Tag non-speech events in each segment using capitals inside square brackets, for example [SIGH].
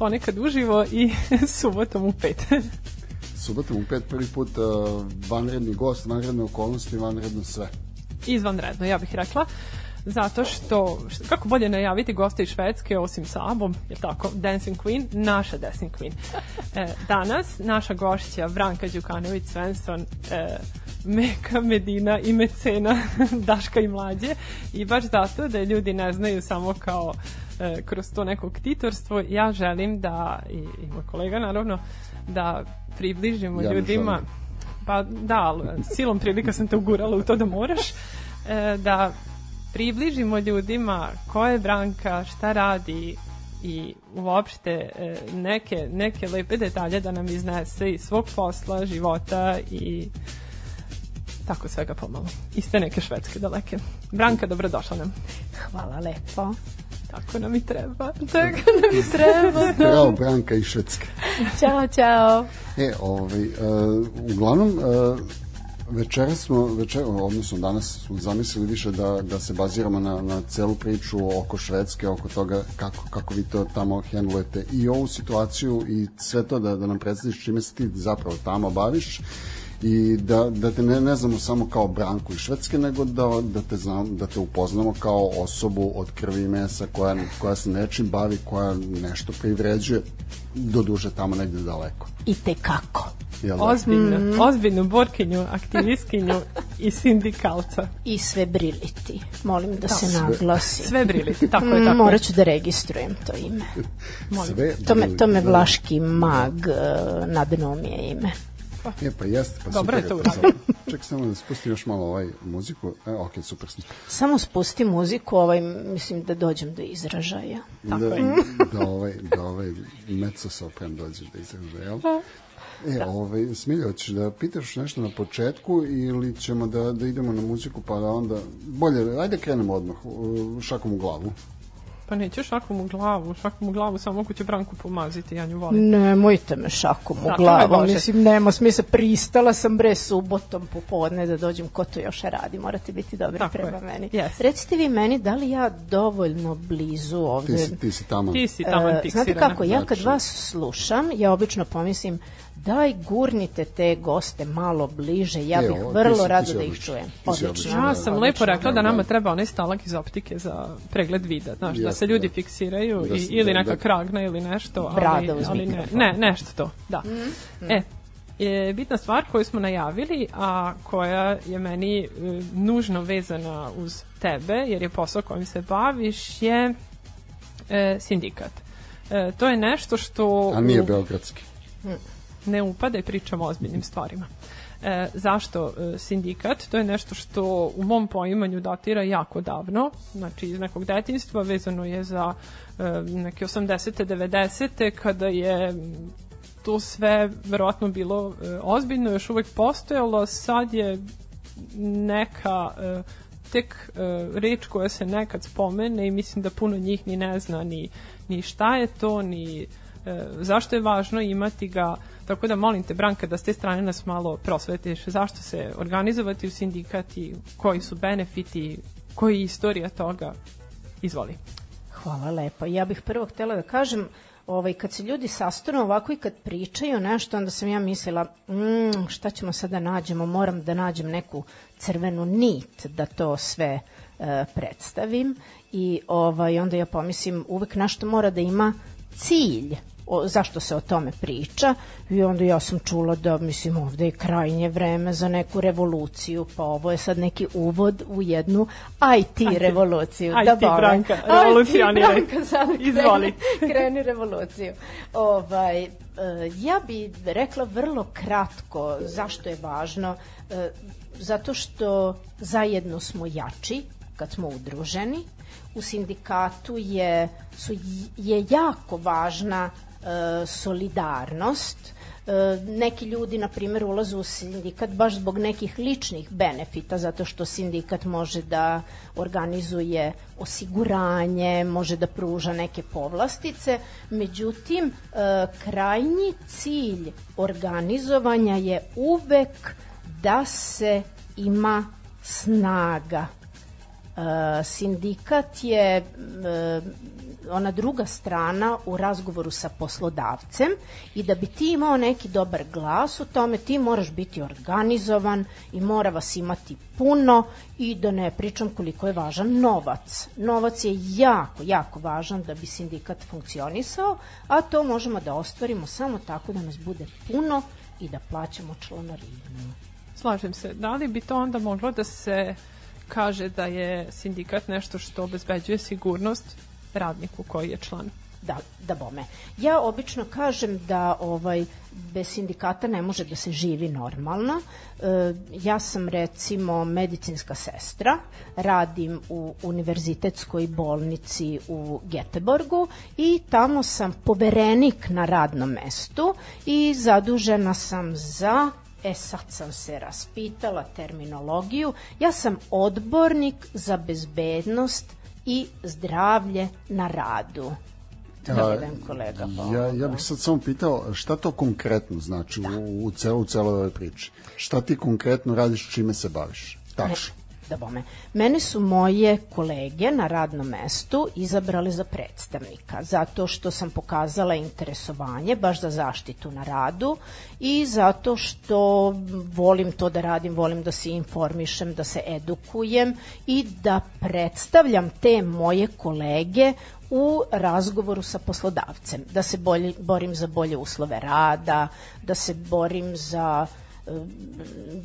Ponekad uživo i [LAUGHS] subotom u 5. [LAUGHS] Subotom u pet prvi put uh, vanredni gost, vanredne okolnosti, vanredno sve. Izvanredno, ja bih rekla zato što, što kako bolje najaviti goste iz Švedske osim Sabom, je tako, Dancing Queen, naša Dancing Queen. [LAUGHS] E, danas naša gošća Branka Đukanović Svensson e, Meka Medina i mecena Daška i mlađe i baš zato da ljudi ne znaju samo kao kroz to neko ktitorstvo, ja želim da i, i moj kolega naravno da približimo Ja ljudima želim. pa da, ali silom prilika sam te ugurala u to da moraš e, da približimo ljudima ko je Branka, šta radi i uopšte e, neke, neke lepe detalje da nam iznese iz svog posla, života i tako svega pomalo. Iste neke švedske daleke. Branka, dobrodošla nam. Hvala lepo. Tako nam i treba. Tako nam i treba. [LAUGHS] Bravo, Branka iz Švedske. Ćao, čao. E, ovaj, uh, uglavnom, uh, večera smo, večera, odnosno danas smo zamislili više da, da se baziramo na, na celu priču oko Švedske, oko toga kako, kako vi to tamo handlujete i ovu situaciju i sve to da, da nam predstaviš čime se ti zapravo tamo baviš i da, da te ne, ne znamo samo kao Branku iz Švedske, nego da, da, te znam, da te upoznamo kao osobu od krvi i mesa koja, koja se nečim bavi, koja nešto privređuje, doduže tamo negde daleko. I te kako. Jel da? Ozbiljnu, ozbiljnu borkinju, aktivistkinju i sindikalca. I sve briliti. Molim da se sve- naglasi. Sve briliti, tako je, Mm, tako. Morat ću da registrujem to ime. Sve To me, to me Vlaški mag uh, nadnuo mi je pa jeste, pa Dobro je to uradio. Ček samo da spustim još malo ovaj muziku. E, ok, super sam. Samo spusti muziku, ovaj, mislim da dođem do izražaja. Tako da, je. da ovaj, da ovaj mezzo sopran dođeš da izraža, jel? E, ovaj, Smilja, hoćeš da pitaš nešto na početku ili ćemo da, da idemo na muziku pa da onda... Bolje, ajde krenemo odmah, šakom u glavu. Pa neću šakom u glavu, šakom u glavu, samo ako ću Branku pomaziti, ja nju volim. Nemojte me šakom u je, glavu. Mislim, nema smisla. Pristala sam bre subotom popodne da dođem. Ko to još radi? Morate biti dobri Tako prema je. meni. Jeste. Recite vi meni, da li ja dovoljno blizu ovde... Ti si, ti si tamo. Ti si tamo E, fiksirana. Znate kako, ja kad Znači- vas slušam, ja obično pomislim daj gurnite te goste malo bliže, ja E, bih vrlo rado da ih čujem. Odlična. Ja sam lepo odlično. rekla da nama treba onaj stalak iz optike za pregled vida, znaš, da se ljudi da. fiksiraju Da i, ili da- neka da. kragna ili nešto, ali, Brada uz ali ne, mikrofon. ne, nešto to, da. Mhm. E, je bitna stvar koju smo najavili, a koja je meni e, nužno vezana uz tebe, jer je posao kojim se baviš, je e, sindikat. E, to je nešto što... A nije u- beogradski. Ne upada i pričamo o ozbiljnim stvarima. E, zašto e, sindikat? To je nešto što u mom poimanju datira jako davno, znači iz nekog detinjstva, vezano je za e, neke 80. 90. kada je to sve verovatno bilo e, ozbiljno, još uvek postojalo, sad je neka e, tek e, reč koja se nekad spomene i mislim da puno njih ni ne zna ni, ni šta je to, ni e, zašto je važno imati ga tako da molim te Branka da s te strane nas malo prosvetiš. Zašto se organizovati u sindikat i koji su benefiti koji je istorija toga? Izvoli. Hvala lepo. Ja bih prvo htela da kažem, ovaj, kad se ljudi sastanu ovako i kad pričaju nešto, onda sam ja mislila, mm, šta ćemo sad da nađemo, moram da nađem neku crvenu nit da to sve e, predstavim. I ovaj, onda ja pomislim, uvek nešto mora da ima cilj o, zašto se o tome priča i onda ja sam čula da mislim ovde je krajnje vreme za neku revoluciju pa ovo je sad neki uvod u jednu IT, revoluciju IT, da. Branka. Branka, sad kreni, Izvoli. kreni revoluciju ovaj, e, ja bi rekla vrlo kratko zašto je važno e, zato što zajedno smo jači kad smo udruženi. U sindikatu je, su, je jako važna solidarnost, E, neki ljudi, na primjer, ulaze u sindikat baš zbog nekih ličnih benefita, zato što sindikat može da organizuje osiguranje, može da pruža neke povlastice, međutim, e, krajnji cilj organizovanja je uvek da se ima snaga. E, sindikat je ona druga strana u razgovoru sa poslodavcem i da bi ti imao neki dobar glas u tome ti moraš biti organizovan i mora vas imati puno i da ne pričam koliko je važan novac. Novac je jako, jako važan da bi sindikat funkcionisao, a to možemo da ostvarimo samo tako da nas bude puno i da plaćamo članarinu. Slažem se. Da li bi to onda moglo da se kaže da je sindikat nešto što obezbeđuje sigurnost radniku koji je član. Da, da bome. Ja obično kažem da ovaj bez sindikata ne može da se živi normalno. E, ja sam recimo medicinska sestra, radim u univerzitetskoj bolnici u Geteborgu i tamo sam poverenik na radnom mestu i zadužena sam za E sad sam se raspitala terminologiju. Ja sam odbornik za bezbednost i zdravlje na radu. A, kolega. Ja, ja bih sad samo pitao šta to konkretno znači da. u, u, celo, u celoj ovoj priči? Šta ti konkretno radiš, čime se baviš? Tačno da bome. Mene su moje kolege na radnom mestu izabrali za predstavnika, zato što sam pokazala interesovanje baš za zaštitu na radu i zato što volim to da radim, volim da se informišem, da se edukujem i da predstavljam te moje kolege u razgovoru sa poslodavcem, da se bolje, borim za bolje uslove rada, da se borim za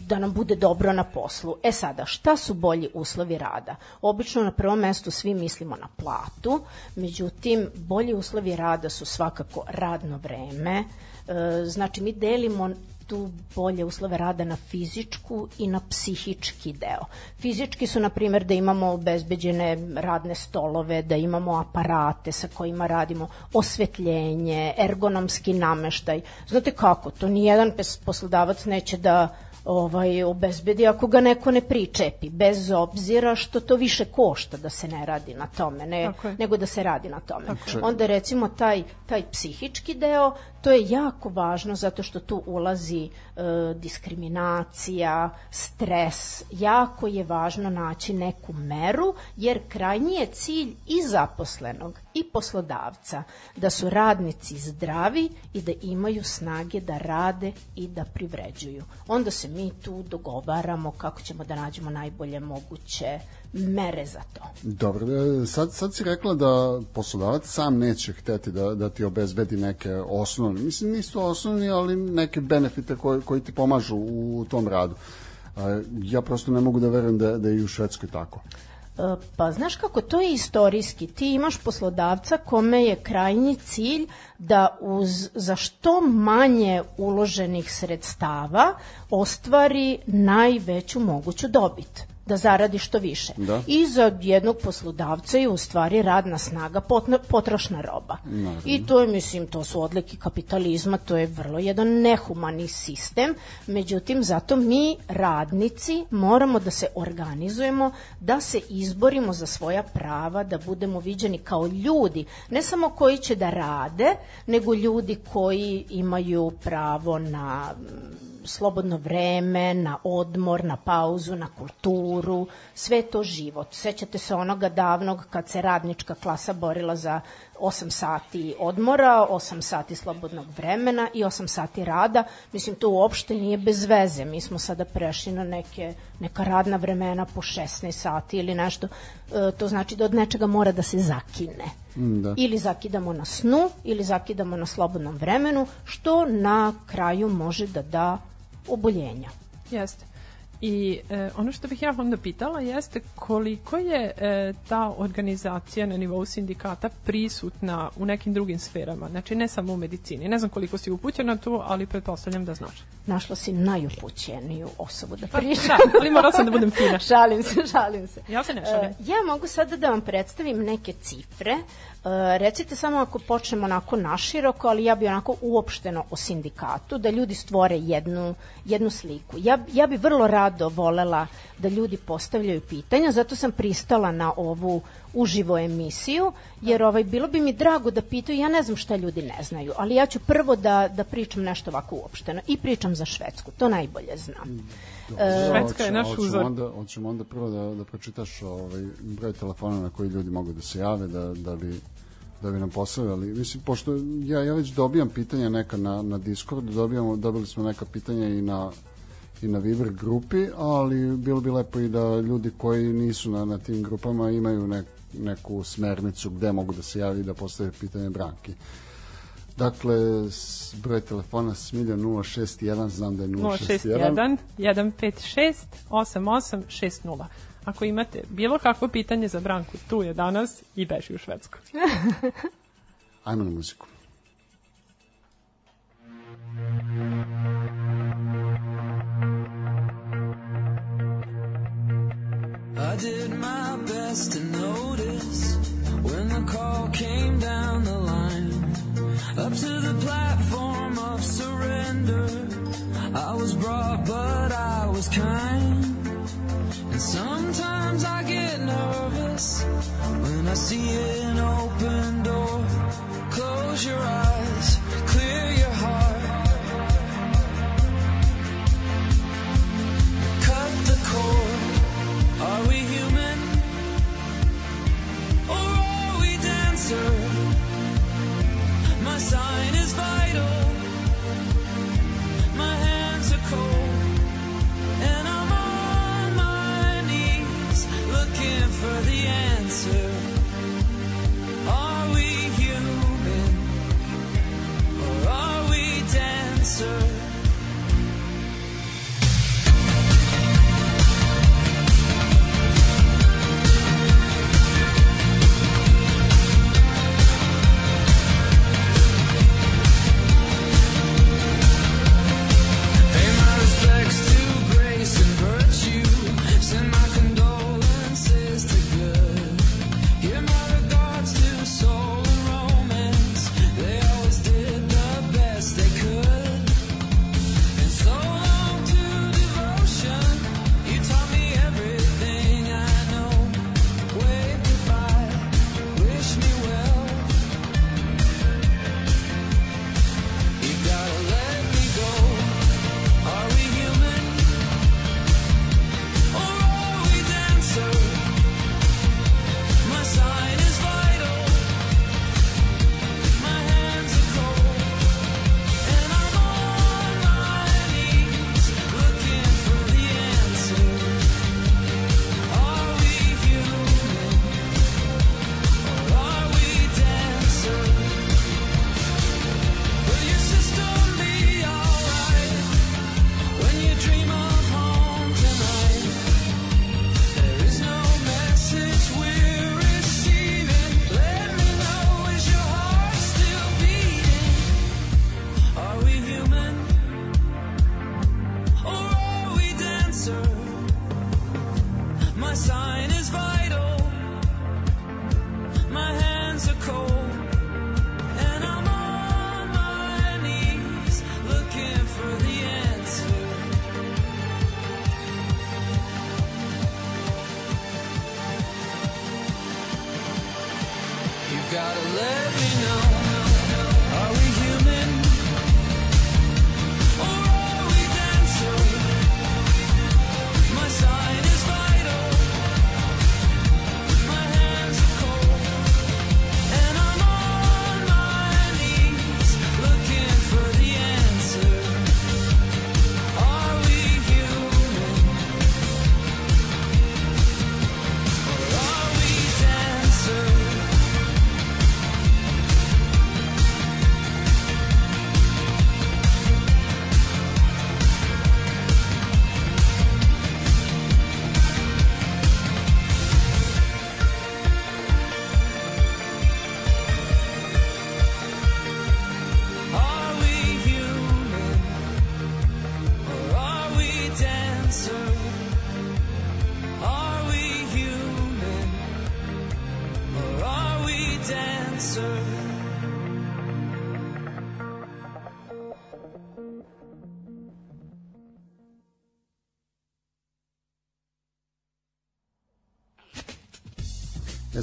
da nam bude dobro na poslu. E sada, šta su bolji uslovi rada? Obično na prvom mestu svi mislimo na platu, međutim, bolji uslovi rada su svakako radno vreme, e, znači mi delimo tu bolje uslove rada na fizičku i na psihički deo. Fizički su, na primjer, da imamo obezbeđene radne stolove, da imamo aparate sa kojima radimo, osvetljenje, ergonomski nameštaj. Znate kako, to nijedan poslodavac neće da ovaj, obezbedi ako ga neko ne pričepi, bez obzira što to više košta da se ne radi na tome, ne, nego da se radi na tome. Onda recimo taj, taj psihički deo, to je jako važno zato što tu ulazi e, diskriminacija, stres, jako je važno naći neku meru, jer krajnji je cilj i zaposlenog i poslodavca da su radnici zdravi i da imaju snage da rade i da privređuju. Onda se mi tu dogovaramo kako ćemo da nađemo najbolje moguće mere za to. Dobro, e, sad, sad si rekla da poslodavac sam neće hteti da, da ti obezbedi neke osnovne, mislim nisu osnovni, ali neke benefite koji, koji ti pomažu u tom radu. Ja prosto ne mogu da verujem da, da je i u Švedskoj tako. E, pa znaš kako, to je istorijski. Ti imaš poslodavca kome je krajnji cilj da uz za što manje uloženih sredstava ostvari najveću moguću dobit da zaradi što više. Da. I za jednog poslodavca je u stvari radna snaga potrošna roba. Naravno. I to je, mislim, to su odlike kapitalizma, to je vrlo jedan nehumani sistem, međutim, zato mi, radnici, moramo da se organizujemo, da se izborimo za svoja prava, da budemo viđeni kao ljudi, ne samo koji će da rade, nego ljudi koji imaju pravo na slobodno vreme, na odmor, na pauzu, na kulturu, sve to život. Sećate se onoga davnog kad se radnička klasa borila za 8 sati odmora, 8 sati slobodnog vremena i 8 sati rada. Mislim, to uopšte nije bez veze. Mi smo sada prešli na neke, neka radna vremena po 16 sati ili nešto. E, to znači da od nečega mora da se zakine. Mm, da. Ili zakidamo na snu, ili zakidamo na slobodnom vremenu, što na kraju može da da oboljenja. Jeste. I e, ono što bih ja onda pitala jeste koliko je e, ta organizacija na nivou sindikata prisutna u nekim drugim sferama, znači ne samo u medicini. Ne znam koliko si upućena tu, ali pretpostavljam da znaš. Našla si najupućeniju osobu da Pa, priča. da, ali morala sam da budem fina. [LAUGHS] šalim se, šalim se. Ja se ne šalim. E, ja mogu sada da vam predstavim neke cifre. E, recite samo ako počnemo onako naširoko, ali ja bi onako uopšteno o sindikatu, da ljudi stvore jednu, jednu sliku. Ja, ja bi vrlo rado volela da ljudi postavljaju pitanja, zato sam pristala na ovu uživo emisiju, jer ovaj, bilo bi mi drago da pitaju, ja ne znam šta ljudi ne znaju, ali ja ću prvo da, da pričam nešto ovako uopšteno i pričam za Švedsku, to najbolje znam. Švedska je naš uzor. Onda, hoćemo onda prvo da, da pročitaš ovaj, broj telefona na koji ljudi mogu da se jave, da, da bi da bi nam postavljali. Mislim, pošto ja, ja već dobijam pitanja neka na, na Discordu, dobijamo, dobili smo neka pitanja i na i na Viber grupi, ali bilo bi lepo i da ljudi koji nisu na, na tim grupama imaju nek, neku smernicu gde mogu da se javi da postave pitanje Branki. Dakle, broj telefona Smilja 061, znam da je 061. 061 156 8860. Ako imate bilo kakvo pitanje za Branku, tu je danas i beži u Švedsku. [LAUGHS] Ajmo na muziku. I did my best to notice when the call came down the line. Up to the platform of surrender. I was brought, but I was kind. And sometimes I get nervous when I see an open door. Close your eyes,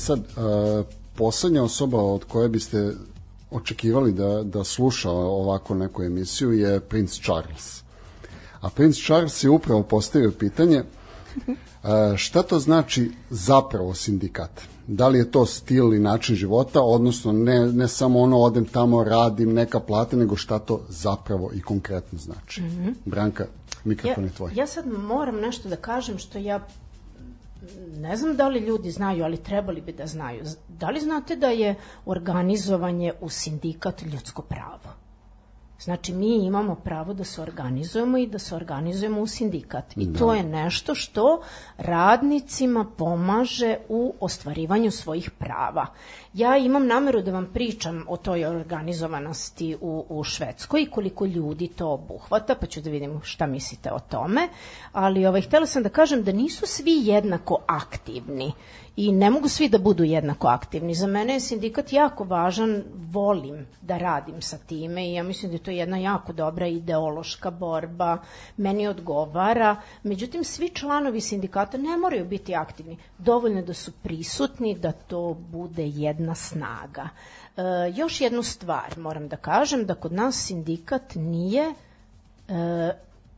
sad, uh, poslednja osoba od koje biste očekivali da, da sluša ovako neku emisiju je Prince Charles. A Prince Charles je upravo postavio pitanje uh, šta to znači zapravo sindikat? Da li je to stil i način života, odnosno ne, ne samo ono odem tamo, radim neka plata, nego šta to zapravo i konkretno znači. Mm -hmm. Branka, mikrofon ja, je tvoj. Ja sad moram nešto da kažem što ja ne znam da li ljudi znaju, ali trebali bi da znaju. Da li znate da je organizovanje u sindikat ljudsko pravo? Znači, mi imamo pravo da se organizujemo i da se organizujemo u sindikat. I da. to je nešto što radnicima pomaže u ostvarivanju svojih prava. Ja imam nameru da vam pričam o toj organizovanosti u, u Švedskoj i koliko ljudi to obuhvata, pa ću da vidim šta mislite o tome. Ali ovaj, htela sam da kažem da nisu svi jednako aktivni i ne mogu svi da budu jednako aktivni. Za mene je sindikat jako važan, volim da radim sa time i ja mislim da je to jedna jako dobra ideološka borba, meni odgovara. Međutim, svi članovi sindikata ne moraju biti aktivni. Dovoljno da su prisutni, da to bude jedna snaga. E, još jednu stvar moram da kažem, da kod nas sindikat nije e,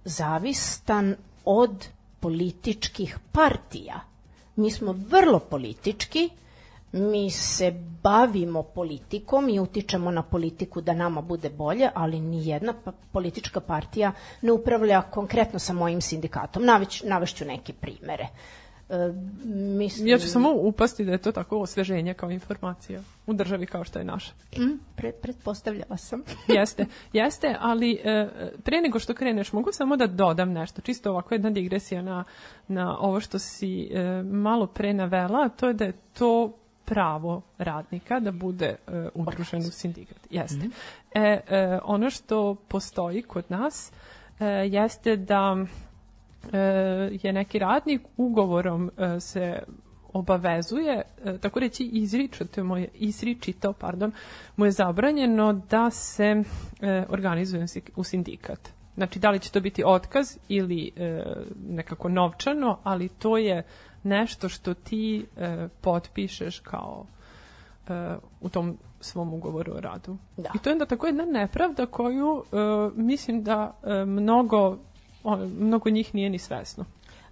zavistan od političkih partija Mi smo vrlo politički, mi se bavimo politikom i utičemo na politiku da nama bude bolje, ali ni jedna pa, politička partija ne upravlja konkretno sa mojim sindikatom. Navešću neke primere. E, mislim... Ja ću samo upasti da je to tako osveženje kao informacija u državi kao što je naša. Mm, pre, pretpostavljala sam. [LAUGHS] jeste, jeste, ali e, pre nego što kreneš, mogu samo da dodam nešto, čisto ovako jedna digresija na, na ovo što si e, malo pre navela, to je da je to pravo radnika da bude e, udružen u sindikat. Jeste. Mm -hmm. e, e, ono što postoji kod nas e, jeste da je neki radnik ugovorom e, se obavezuje, e, tako reći izričito mu je, izričito, pardon, mu je zabranjeno da se organizuje u sindikat. Znači, da li će to biti otkaz ili nekako novčano, ali to je nešto što ti potpišeš kao u tom svom ugovoru o radu. Da. I to je onda tako jedna nepravda koju mislim da mnogo mnogo njih nije ni svesno.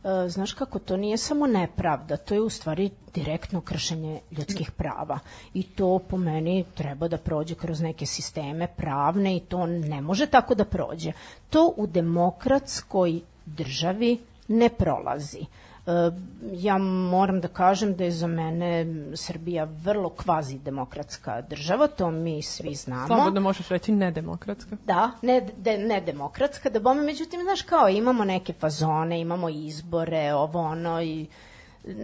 E, znaš kako, to nije samo nepravda, to je u stvari direktno kršenje ljudskih prava i to po meni treba da prođe kroz neke sisteme pravne i to ne može tako da prođe. To u demokratskoj državi ne prolazi. Uh, E, ja moram da kažem da je za mene Srbija vrlo kvazi demokratska država, to mi svi znamo. Slobodno možeš reći nedemokratska. Da, ne, de, nedemokratska, da bome, međutim, znaš kao, imamo neke fazone, imamo izbore, ovo ono i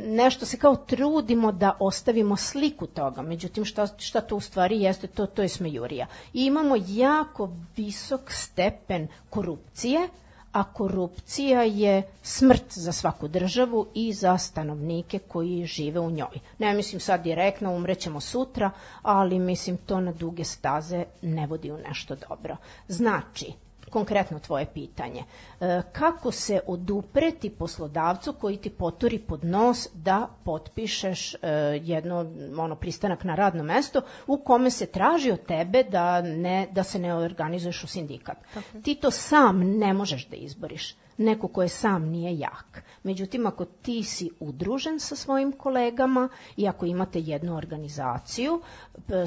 nešto se kao trudimo da ostavimo sliku toga, međutim šta, šta to u stvari jeste, to, to je smejurija. I imamo jako visok stepen korupcije, a korupcija je smrt za svaku državu i za stanovnike koji žive u njoj. Ne mislim sad direktno, umrećemo sutra, ali mislim to na duge staze ne vodi u nešto dobro. Znači, konkretno tvoje pitanje. E, kako se odupreti poslodavcu koji ti poturi pod nos da potpišeš e, jedno ono pristanak na radno mesto u kome se traži od tebe da ne da se ne organizuješ u sindikat. Tako. Ti to sam ne možeš da izboriš neko ko je sam nije jak. Međutim, ako ti si udružen sa svojim kolegama i ako imate jednu organizaciju,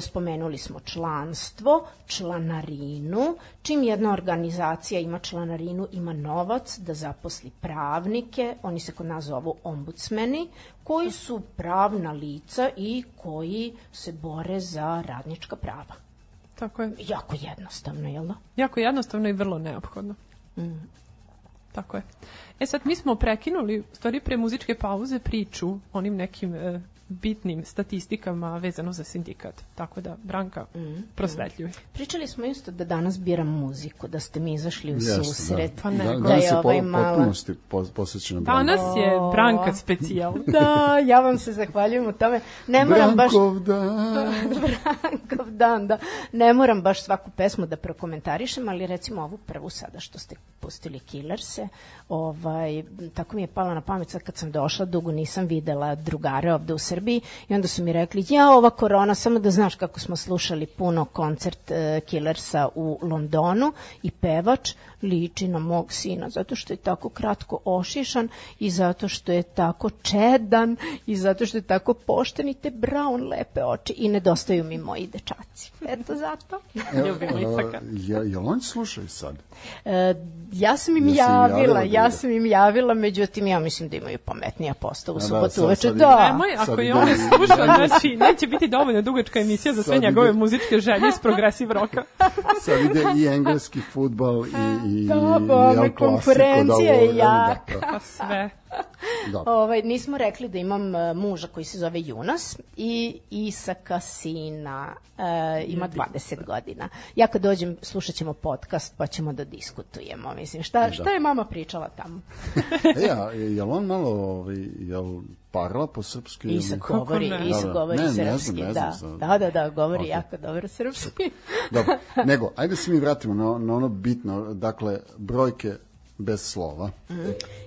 spomenuli smo članstvo, članarinu, čim jedna organizacija ima članarinu, ima novac da zaposli pravnike, oni se kod nas zovu ombudsmeni, koji su pravna lica i koji se bore za radnička prava. Tako je. Jako jednostavno, jel da? Jako jednostavno i vrlo neophodno. Mm. Tako je. E sad, mi smo prekinuli, stvari pre muzičke pauze, priču onim nekim e, bitnim statistikama vezano za sindikat. Tako da, Branka, mm, prosvetljuj. Mm. Pričali smo isto da danas biram muziku, da ste mi izašli u Jeste, susret. Da. Pa ne, da, da je ovaj po, mala... potpunosti posvećena Branka. Danas je Branka specijal. [LAUGHS] da, ja vam se zahvaljujem u tome. Ne moram Brankov baš... dan. [LAUGHS] Brankov dan, da. Ne moram baš svaku pesmu da prokomentarišem, ali recimo ovu prvu sada što ste pustili Killers, se. Ovaj, tako mi je palo na pamet sad kad sam došla, dugo nisam videla drugare ovde u Srbiji i onda su mi rekli, ja ova korona, samo da znaš kako smo slušali puno koncert uh, Killersa u Londonu i pevač liči na mog sina, zato što je tako kratko ošišan i zato što je tako čedan i zato što je tako pošten i te brown lepe oči i nedostaju mi moji dečaci. Eto zato. [LAUGHS] Ljubimo Isaka. Je, je li oni slušaju sad? E, ja sam im im javila, javila da ja sam im javila, međutim ja mislim da imaju pametnija postavu A da, subotu uveče. sad Da. Nemoj, ako je on sluša, znači neće biti dovoljno dugačka emisija za sve njegove ide- muzičke želje iz progresiv roka. [LAUGHS] Sad ide i engleski futbal i, i, Da, i bome, El konkurencija je ovo- jaka. Da, Pa sve. da, [LAUGHS] da. Ovaj, nismo rekli da imam e, muža koji se zove Junas i Isaka sina e, ima 20 godina. Ja kad dođem slušat ćemo podcast pa ćemo da diskutujemo. Mislim, šta, šta je mama pričala tamo? [LAUGHS] E, a, je li on malo, ovaj, jel parla po srpski? Isak govori, ne? Isak Da, da. govori Ne, ne znam, srpski. ne da. znam sad. da, da, da, govori Ok. jako dobro srpski. [LAUGHS] Dobro, nego, ajde se mi vratimo na, na ono bitno, dakle, brojke bez slova.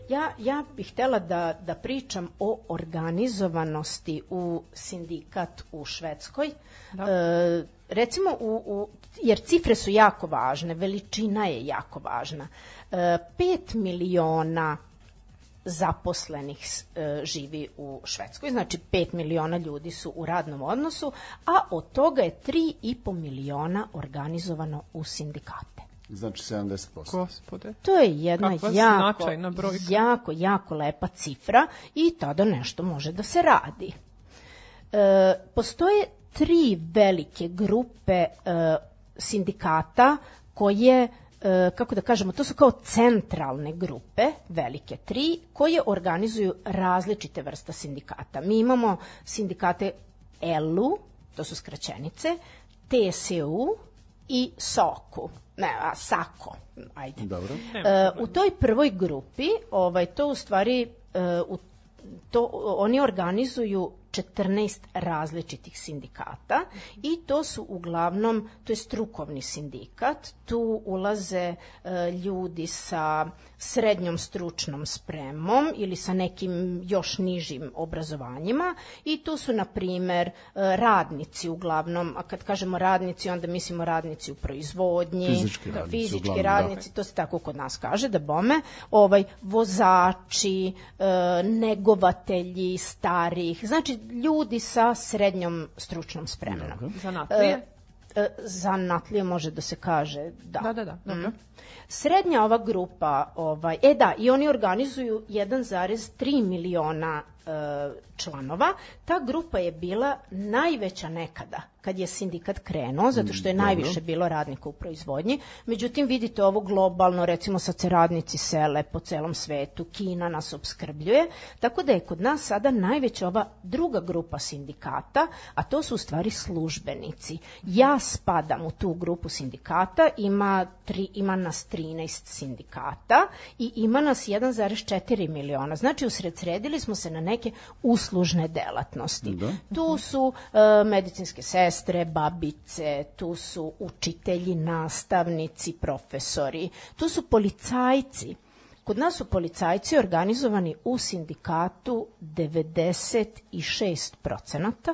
Ja, ja bih htela da, da pričam o organizovanosti u sindikat u Švedskoj. E, recimo, u, u, jer cifre su jako važne, veličina je jako važna. E, 5 miliona zaposlenih e, živi u Švedskoj, znači 5 miliona ljudi su u radnom odnosu, a od toga je 3,5 miliona organizovano u sindikate. Znači 70%. Gospode. To je jedna Kakva jako, brojka. jako, jako lepa cifra i tada nešto može da se radi. E, postoje tri velike grupe e, sindikata koje e, kako da kažemo, to su kao centralne grupe, velike tri, koje organizuju različite vrsta sindikata. Mi imamo sindikate ELU, to su skraćenice, TSU i SOKU. Ne, a SAKO, ajde. Dobro. E, u toj prvoj grupi, ovaj, to u stvari, e, u, to, oni organizuju 14 različitih sindikata i to su uglavnom, to je strukovni sindikat, tu ulaze e, ljudi sa srednjom stručnom spremom ili sa nekim još nižim obrazovanjima i tu su, na primer, e, radnici uglavnom, a kad kažemo radnici, onda mislimo radnici u proizvodnji, Fizički radnici, fizički uglavnom, da. radnici, to se tako kod nas kaže, da bome, ovaj, vozači, e, negovatelji starih, znači ljudi sa srednjom stručnom spremom. Zanatlije? E, zanatlije može da se kaže, da. Da, da, da. Dobro. Srednja ova grupa, ovaj, e da, i oni organizuju 1,3 miliona e, članova. Ta grupa je bila najveća nekada kad je sindikat krenuo, zato što je najviše bilo radnika u proizvodnji. Međutim, vidite ovo globalno, recimo sad se radnici sele po celom svetu, Kina nas obskrbljuje, tako da je kod nas sada najveća ova druga grupa sindikata, a to su u stvari službenici. Ja spadam u tu grupu sindikata, ima, tri, ima nas 13 sindikata i ima nas 1,4 miliona. Znači, usredsredili smo se na neke uslužne delatnosti. Tu su e, medicinske sestre, babice, tu su učitelji, nastavnici, profesori, tu su policajci. Kod nas su policajci organizovani u sindikatu 96 procenata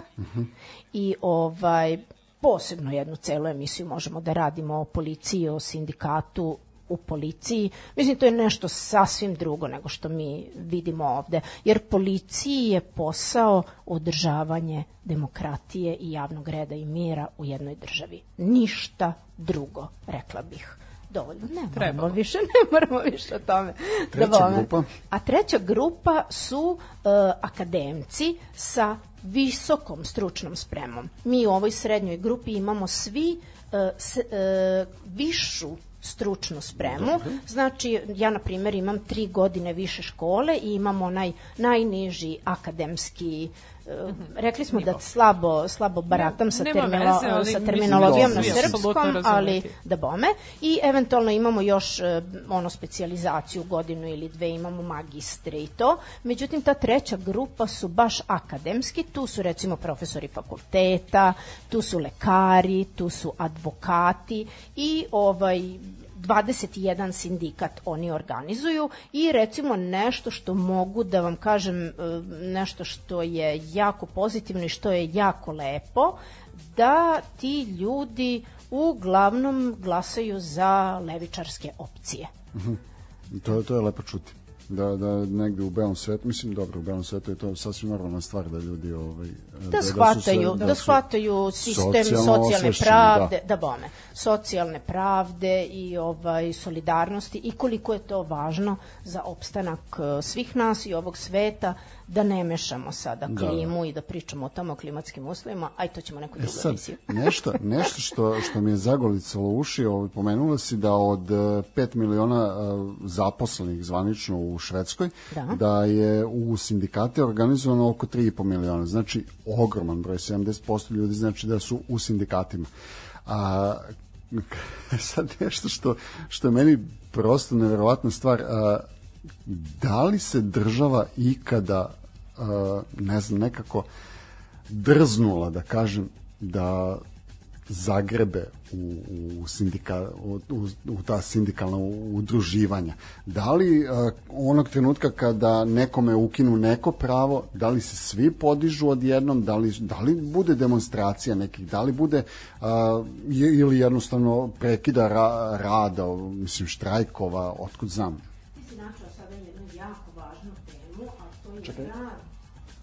i ovaj posebno jednu celu emisiju možemo da radimo o policiji, o sindikatu u policiji. Mislim, to je nešto sasvim drugo nego što mi vidimo ovde. Jer policiji je posao održavanje demokratije i javnog reda i mira u jednoj državi. Ništa drugo, rekla bih. Dovoljno, ne moramo Trebalo. više, [LAUGHS] ne moramo više o tome. Treća bome. grupa? A treća grupa su e, akademci sa visokom stručnom spremom. Mi u ovoj srednjoj grupi imamo svi e, s, e, višu stručnu spremu. Znači, ja na primjer imam tri godine više škole i imam onaj najniži akademski e, rekli smo da slabo slabo baratam sa, termino, veze, sa terminologijom na srpskom, ali da bome. I eventualno imamo još e, ono specijalizaciju godinu ili dve imamo magistre i to. Međutim ta treća grupa su baš akademski. Tu su recimo profesori fakulteta tu su lekari tu su advokati i ovaj 21 sindikat oni organizuju i recimo nešto što mogu da vam kažem e, nešto što je jako pozitivno i što je jako lepo da ti ljudi uglavnom glasaju za levičarske opcije. To, to je lepo čuti. Da, da negde u belom svetu, mislim dobro, u belom svetu je to sasvim normalna stvar da ljudi ovaj, da su shvataju, se- da, su shvataju sistem socijalne osvešćeni, pravde, da. bome, socijalne pravde i ovaj solidarnosti i koliko je to važno za opstanak eh, svih nas i ovog sveta da ne mešamo sada Da, klimu i da pričamo o tome o klimatskim uslovima, aj to ćemo neku E drugu sad, emisiju. [LAUGHS] nešto, nešto što, što mi je zagolicalo uši, ovaj, pomenula si da od 5 miliona e, zaposlenih zvanično u Švedskoj, Da. je u sindikate organizovano oko 3,5 miliona. Znači, ogroman broj, 70% ljudi znači da su u sindikatima. A [LAUGHS] sad nešto što, što je meni prosto neverovatna stvar, a, da li se država ikada, ne znam, nekako drznula, da kažem, da zagrebe u, u, sindika, u, u, ta sindikalna udruživanja. Da li a, onog trenutka kada nekome ukinu neko pravo, da li se svi podižu odjednom, da li, da li bude demonstracija nekih, da li bude je- ili jednostavno prekida ra, rada, mislim štrajkova, otkud znam. Ti si načela sada jednu jako važnu temu, a to je rad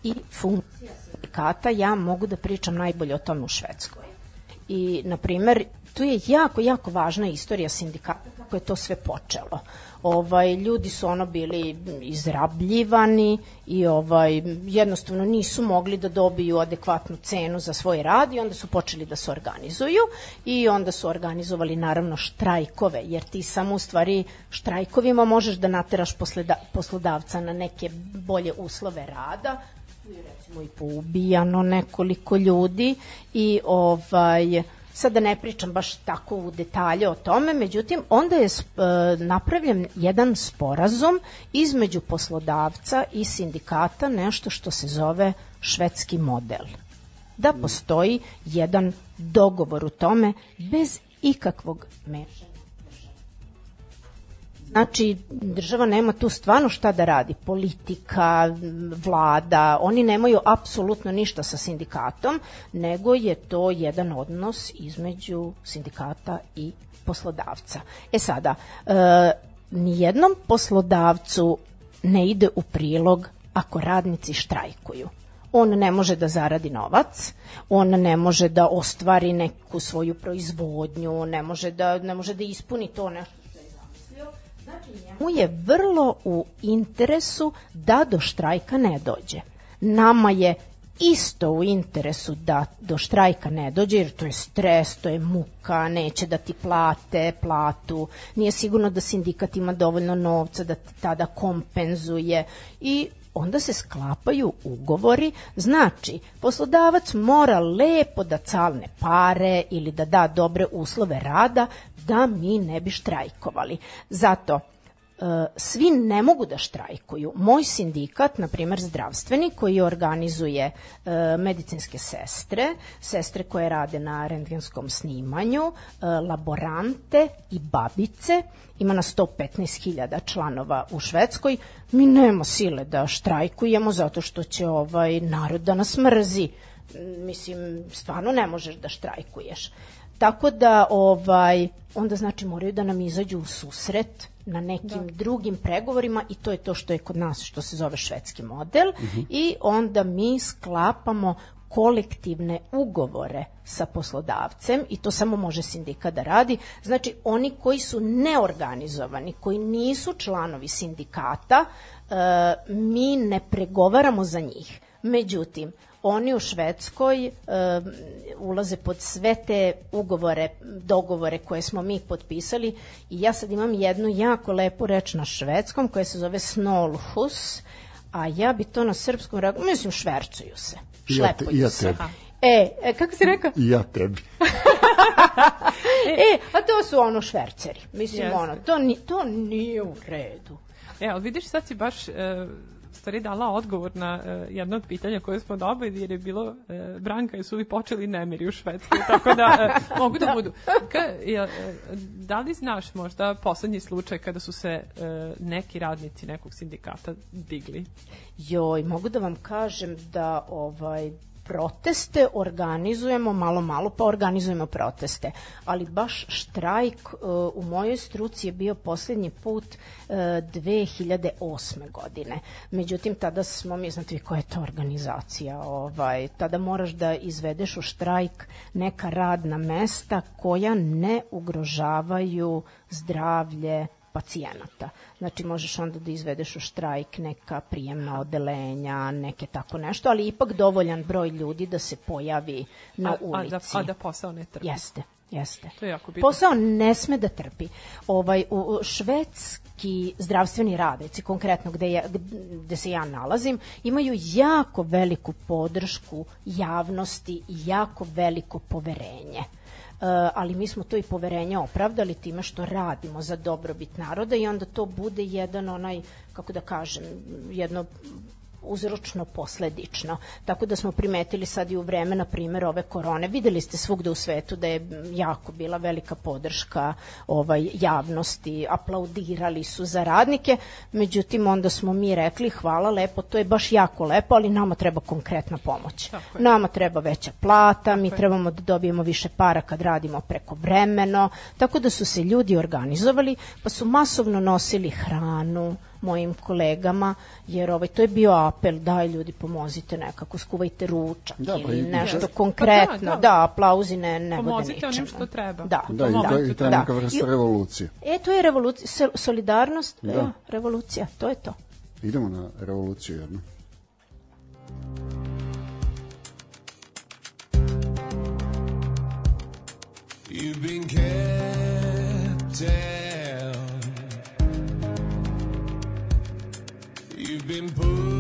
i funkcija sindikata. Ja mogu da pričam najbolje o tome u Švedskoj. I, na primer, tu je jako, jako važna istorija sindikata, kako je to sve počelo. Ovaj, ljudi su ono bili izrabljivani i ovaj, jednostavno nisu mogli da dobiju adekvatnu cenu za svoj rad i onda su počeli da se organizuju i onda su organizovali naravno štrajkove, jer ti samo u stvari štrajkovima možeš da nateraš posleda, poslodavca na neke bolje uslove rada, recimo i poubijano nekoliko ljudi i ovaj sad da ne pričam baš tako u detalje o tome, međutim onda je e, napravljen jedan sporazum između poslodavca i sindikata, nešto što se zove švedski model. Da postoji jedan dogovor u tome bez ikakvog mešanja. Znači, država nema tu stvarno šta da radi. Politika, vlada, oni nemaju apsolutno ništa sa sindikatom, nego je to jedan odnos između sindikata i poslodavca. E sada, e, nijednom poslodavcu ne ide u prilog ako radnici štrajkuju on ne može da zaradi novac, on ne može da ostvari neku svoju proizvodnju, ne može da, ne može da ispuni to nešto. Njemu je vrlo u interesu da do štrajka ne dođe. Nama je isto u interesu da do štrajka ne dođe, jer to je stres, to je muka, neće da ti plate platu, nije sigurno da sindikat ima dovoljno novca da ti tada kompenzuje. I onda se sklapaju ugovori, znači poslodavac mora lepo da calne pare ili da da dobre uslove rada da mi ne bi štrajkovali. Zato e, svi ne mogu da štrajkuju. Moj sindikat, na primer zdravstveni, koji organizuje e, medicinske sestre, sestre koje rade na rentgenskom snimanju, e, laborante i babice, ima na 115.000 članova u Švedskoj, mi nema sile da štrajkujemo zato što će ovaj narod da nas mrzi. Mislim, stvarno ne možeš da štrajkuješ. Tako da ovaj onda znači moraju da nam izađu u susret na nekim da. drugim pregovorima i to je to što je kod nas što se zove švedski model uh -huh. i onda mi sklapamo kolektivne ugovore sa poslodavcem i to samo može sindikat da radi. Znači, oni koji su neorganizovani, koji nisu članovi sindikata, e, mi ne pregovaramo za njih. Međutim, oni u Švedskoj e, ulaze pod sve te ugovore, dogovore koje smo mi potpisali i ja sad imam jednu jako lepu reč na švedskom koja se zove snolhus, a ja bi to na srpskom rekao, mislim švercuju se, šlepuju ja se. tebi. E, e, kako si rekao? [LAUGHS] Ja tebi. [LAUGHS] e, a to su ono šverceri. Mislim, Jeste. ono, to, ni, to nije u redu. E, ali vidiš, sad si baš e, stvari dala odgovor na uh, jedno od pitanja koje smo dobili, jer je bilo uh, Branka, jesu li počeli nemiri u Švedskoj, [LAUGHS] tako da uh, mogu da budu. Ka, uh, da li znaš možda poslednji slučaj kada su se uh, neki radnici nekog sindikata digli? Joj, mogu da vam kažem da ovaj proteste organizujemo malo malo pa organizujemo proteste ali baš štrajk uh, u mojoj struci je bio poslednji put uh, 2008. godine međutim tada smo mi znate vi koja je to organizacija ovaj tada moraš da izvedeš u štrajk neka radna mesta koja ne ugrožavaju zdravlje pacijenata. Znači možeš onda da izvedeš u štrajk neka prijemna odelenja, neke tako nešto, ali ipak dovoljan broj ljudi da se pojavi na a, ulici. A da, a da posao ne trpi. Jeste, jeste. To je jako bitno. Posao ne sme da trpi. Ovaj, u, švedski zdravstveni radnici, konkretno gde, je, gde se ja nalazim, imaju jako veliku podršku javnosti i jako veliko poverenje. Uh, ali mi smo to i poverenje opravdali time što radimo za dobrobit naroda i onda to bude jedan onaj, kako da kažem, jedno uzročno posledično. Tako da smo primetili sad i u vreme, na primjer, ove korone. Videli ste svugde u svetu da je jako bila velika podrška ovaj, javnosti, aplaudirali su za radnike, međutim onda smo mi rekli hvala lepo, to je baš jako lepo, ali nama treba konkretna pomoć. Nama treba veća plata, mi trebamo da dobijemo više para kad radimo preko vremeno, tako da su se ljudi organizovali, pa su masovno nosili hranu, mojim kolegama, jer ovaj, to je bio apel, daj ljudi pomozite nekako, skuvajte ručak Da, pa ili nešto Jeste. konkretno, Pa da, da, da. aplauzi ne, ne vode Pomozite ničemu. onim što treba. Da, Da, i to, i to je Da. neka vrsta I- revolucije. E, to je revolucija, solidarnost, Da. da. revolucija, to je to. Idemo na revoluciju jednu. You've been kept been pushed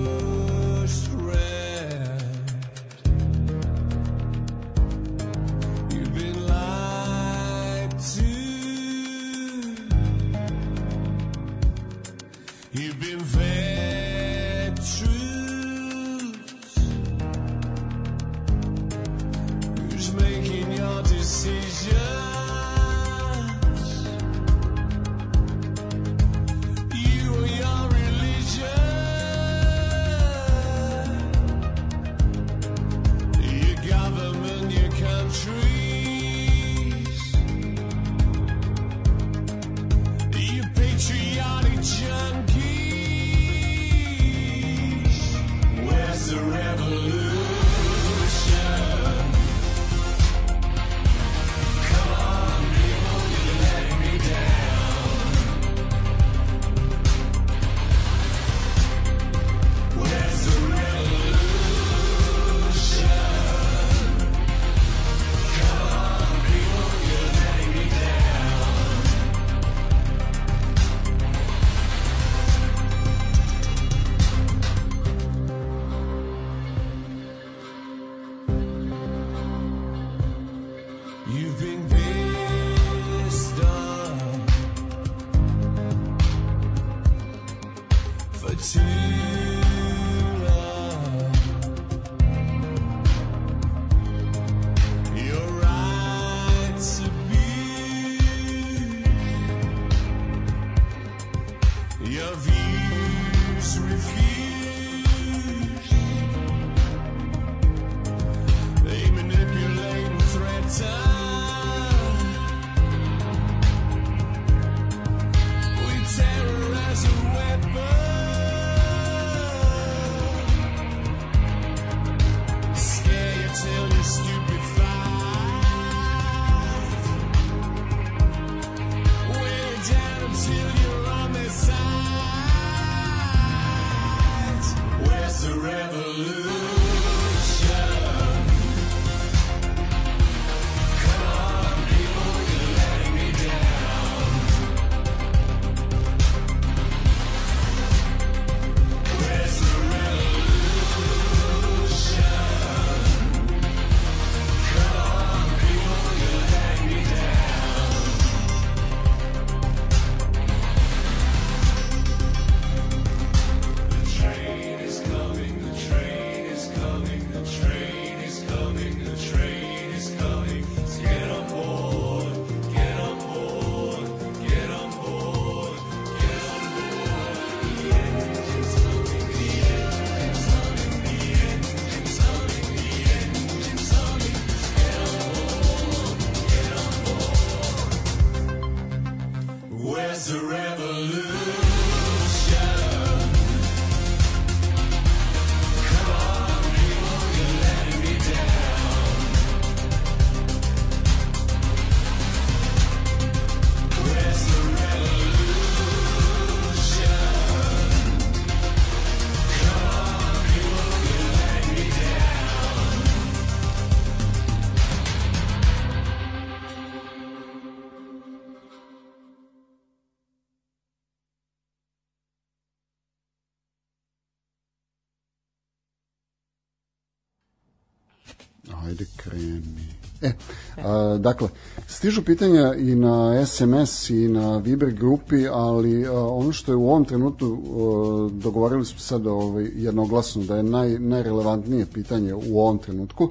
dakle, stižu pitanja i na SMS i na Viber grupi, ali a, ono što je u ovom trenutku a, dogovorili smo sad ovaj, jednoglasno da je naj, najrelevantnije pitanje u ovom trenutku,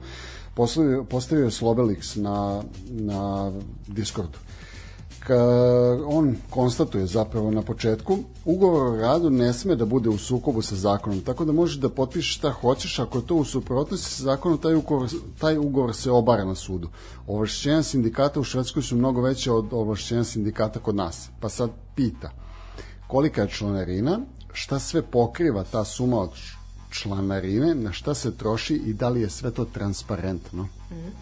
postavio, postavio je Slobelix na, na Discordu on konstatuje zapravo na početku ugovor o radu ne sme da bude u sukobu sa zakonom, tako da možeš da potpišeš šta hoćeš, ako je to u suprotnosti sa zakonom, taj ugovor, taj ugovor se obara na sudu. Ovlašćenja sindikata u Švedskoj su mnogo veće od ovlašćenja sindikata kod nas. Pa sad pita, kolika je članarina, šta sve pokriva ta suma od članarine, na šta se troši i da li je sve to transparentno?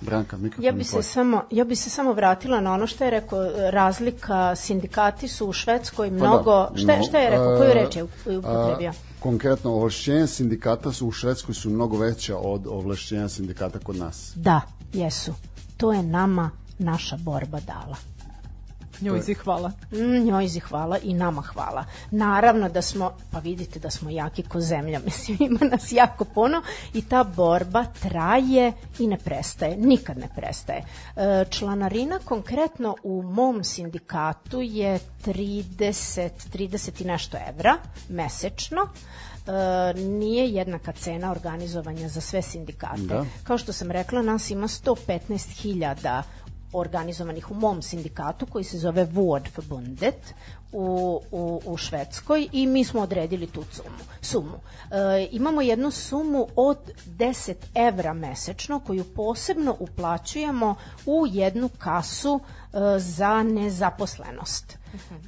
Branka, mikrofon Ja bi se samo ja bi se samo vratila na ono što je rekao razlika sindikati su u Švedskoj mnogo da, šta no, šta je rekao koju reč je upotrebio konkretno, ovlašćenja sindikata su u Švedskoj su mnogo veća od ovlašćenja sindikata kod nas. Da, jesu. To je nama naša borba dala. Njoj si hvala. Mm, njoj zi hvala i nama hvala. Naravno da smo, pa vidite da smo jaki ko zemlja, [LAUGHS] mislim ima nas jako puno i ta borba traje i ne prestaje, nikad ne prestaje. E, članarina konkretno u mom sindikatu je 30, 30 i nešto evra mesečno. E, nije jednaka cena organizovanja za sve sindikate. Da. Kao što sam rekla, nas ima 115.000 organizovanih u mom sindikatu koji se zove Vårdförbundet u, u, u Švedskoj i mi smo odredili tu sumu. sumu. E, imamo jednu sumu od 10 evra mesečno koju posebno uplaćujemo u jednu kasu e, za nezaposlenost.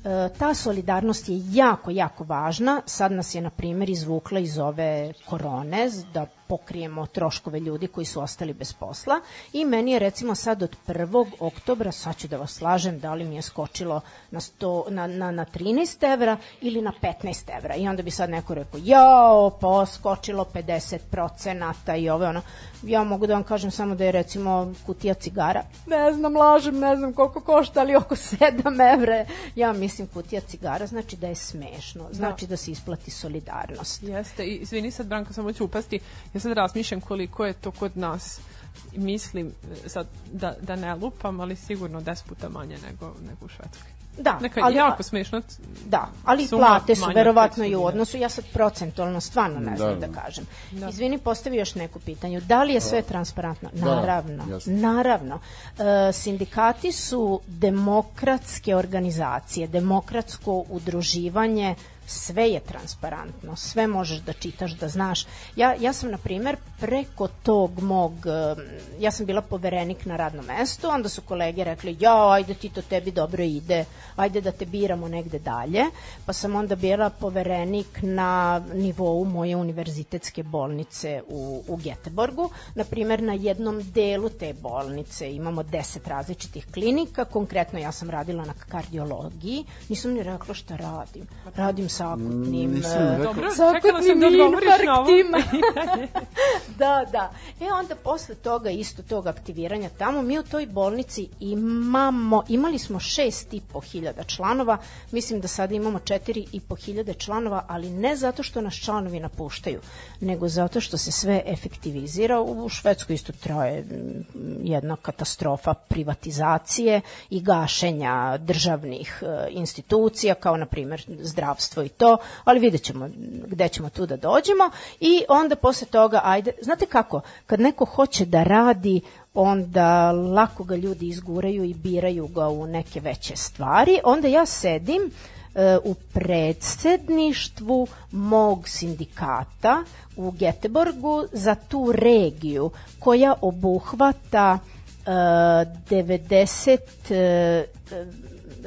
E, ta solidarnost je jako, jako važna. Sad nas je, na primjer, izvukla iz ove korone da pokrijemo troškove ljudi koji su ostali bez posla i meni je recimo sad od 1. oktobra, sad ću da vas slažem, da li mi je skočilo na, 100, na, na, na 13 evra ili na 15 evra i onda bi sad neko rekao jao, pa skočilo 50 procenata i ove ono. Ja mogu da vam kažem samo da je recimo kutija cigara, ne znam, lažem, ne znam koliko košta, ali oko 7 evra. Ja mislim kutija cigara znači da je smešno, znači da, se isplati solidarnost. Jeste, i izvini sad Branka, samo ću upasti, ja sad razmišljam koliko je to kod nas mislim e, sad da, da ne lupam, ali sigurno 10 puta manje nego, nego u Švedskoj. Da, Neka ali, jako smešno. Da, ali Suma plate su verovatno 500 i u odnosu, ja sad procentualno stvarno ne znam da, Da. kažem. Da. Izvini, postavi još neku pitanju. Da li je sve transparentno? Naravno, jasno. naravno. E, sindikati su demokratske organizacije, demokratsko udruživanje, sve je transparentno, sve možeš da čitaš, da znaš. Ja, ja sam, na primer, preko tog mog, ja sam bila poverenik na radnom mestu, onda su kolege rekli, ja, ajde ti to tebi dobro ide, ajde da te biramo negde dalje, pa sam onda bila poverenik na nivou moje univerzitetske bolnice u, u Geteborgu. Na primer, na jednom delu te bolnice imamo 10 različitih klinika, konkretno ja sam radila na kardiologiji, nisam ni rekla šta radim. Radim sa akutnim, nisam e. Dobro, sa čekala sam da infarktima. [LAUGHS] da, da. E onda posle toga, isto tog aktiviranja tamo, mi u toj bolnici imamo, imali smo šest i po hiljada članova, mislim da sada imamo četiri i po hiljade članova, ali ne zato što nas članovi napuštaju, nego zato što se sve efektivizira. U Švedskoj isto traje mm, jedna katastrofa privatizacije i gašenja državnih e, institucija, kao na primjer zdravstvo i to, ali vidjet ćemo gde ćemo tu da dođemo. I onda posle toga, ajde, znate kako, kad neko hoće da radi, onda lako ga ljudi izguraju i biraju ga u neke veće stvari, onda ja sedim e, u predsedništvu mog sindikata u Geteborgu za tu regiju koja obuhvata 90 e,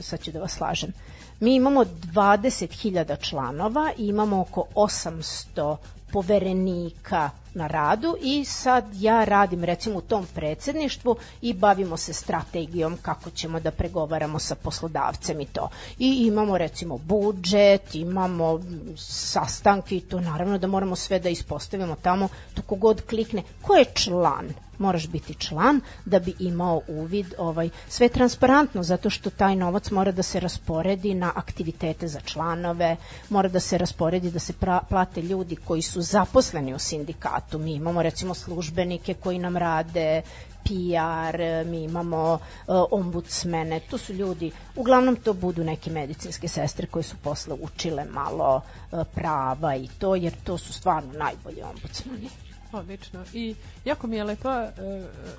sad ću da vas slažem mi imamo 20.000 članova i imamo oko 800 poverenika na radu i sad ja radim recimo u tom predsedništvu i bavimo se strategijom kako ćemo da pregovaramo sa poslodavcem i to. I imamo recimo budžet, imamo sastanke i to naravno da moramo sve da ispostavimo tamo, to kogod klikne. Ko je član? Moraš biti član da bi imao uvid ovaj sve je transparentno zato što taj novac mora da se rasporedi na aktivitete za članove, mora da se rasporedi da se pra, plate ljudi koji su zaposleni u sindikatu. Mi imamo recimo službenike koji nam rade PR, mi imamo uh, ombudsmene, to su ljudi, uglavnom to budu neke medicinske sestre koje su posle učile malo uh, prava i to, jer to su stvarno najbolji ombudsmani. Odlično. I jako mi je lepa,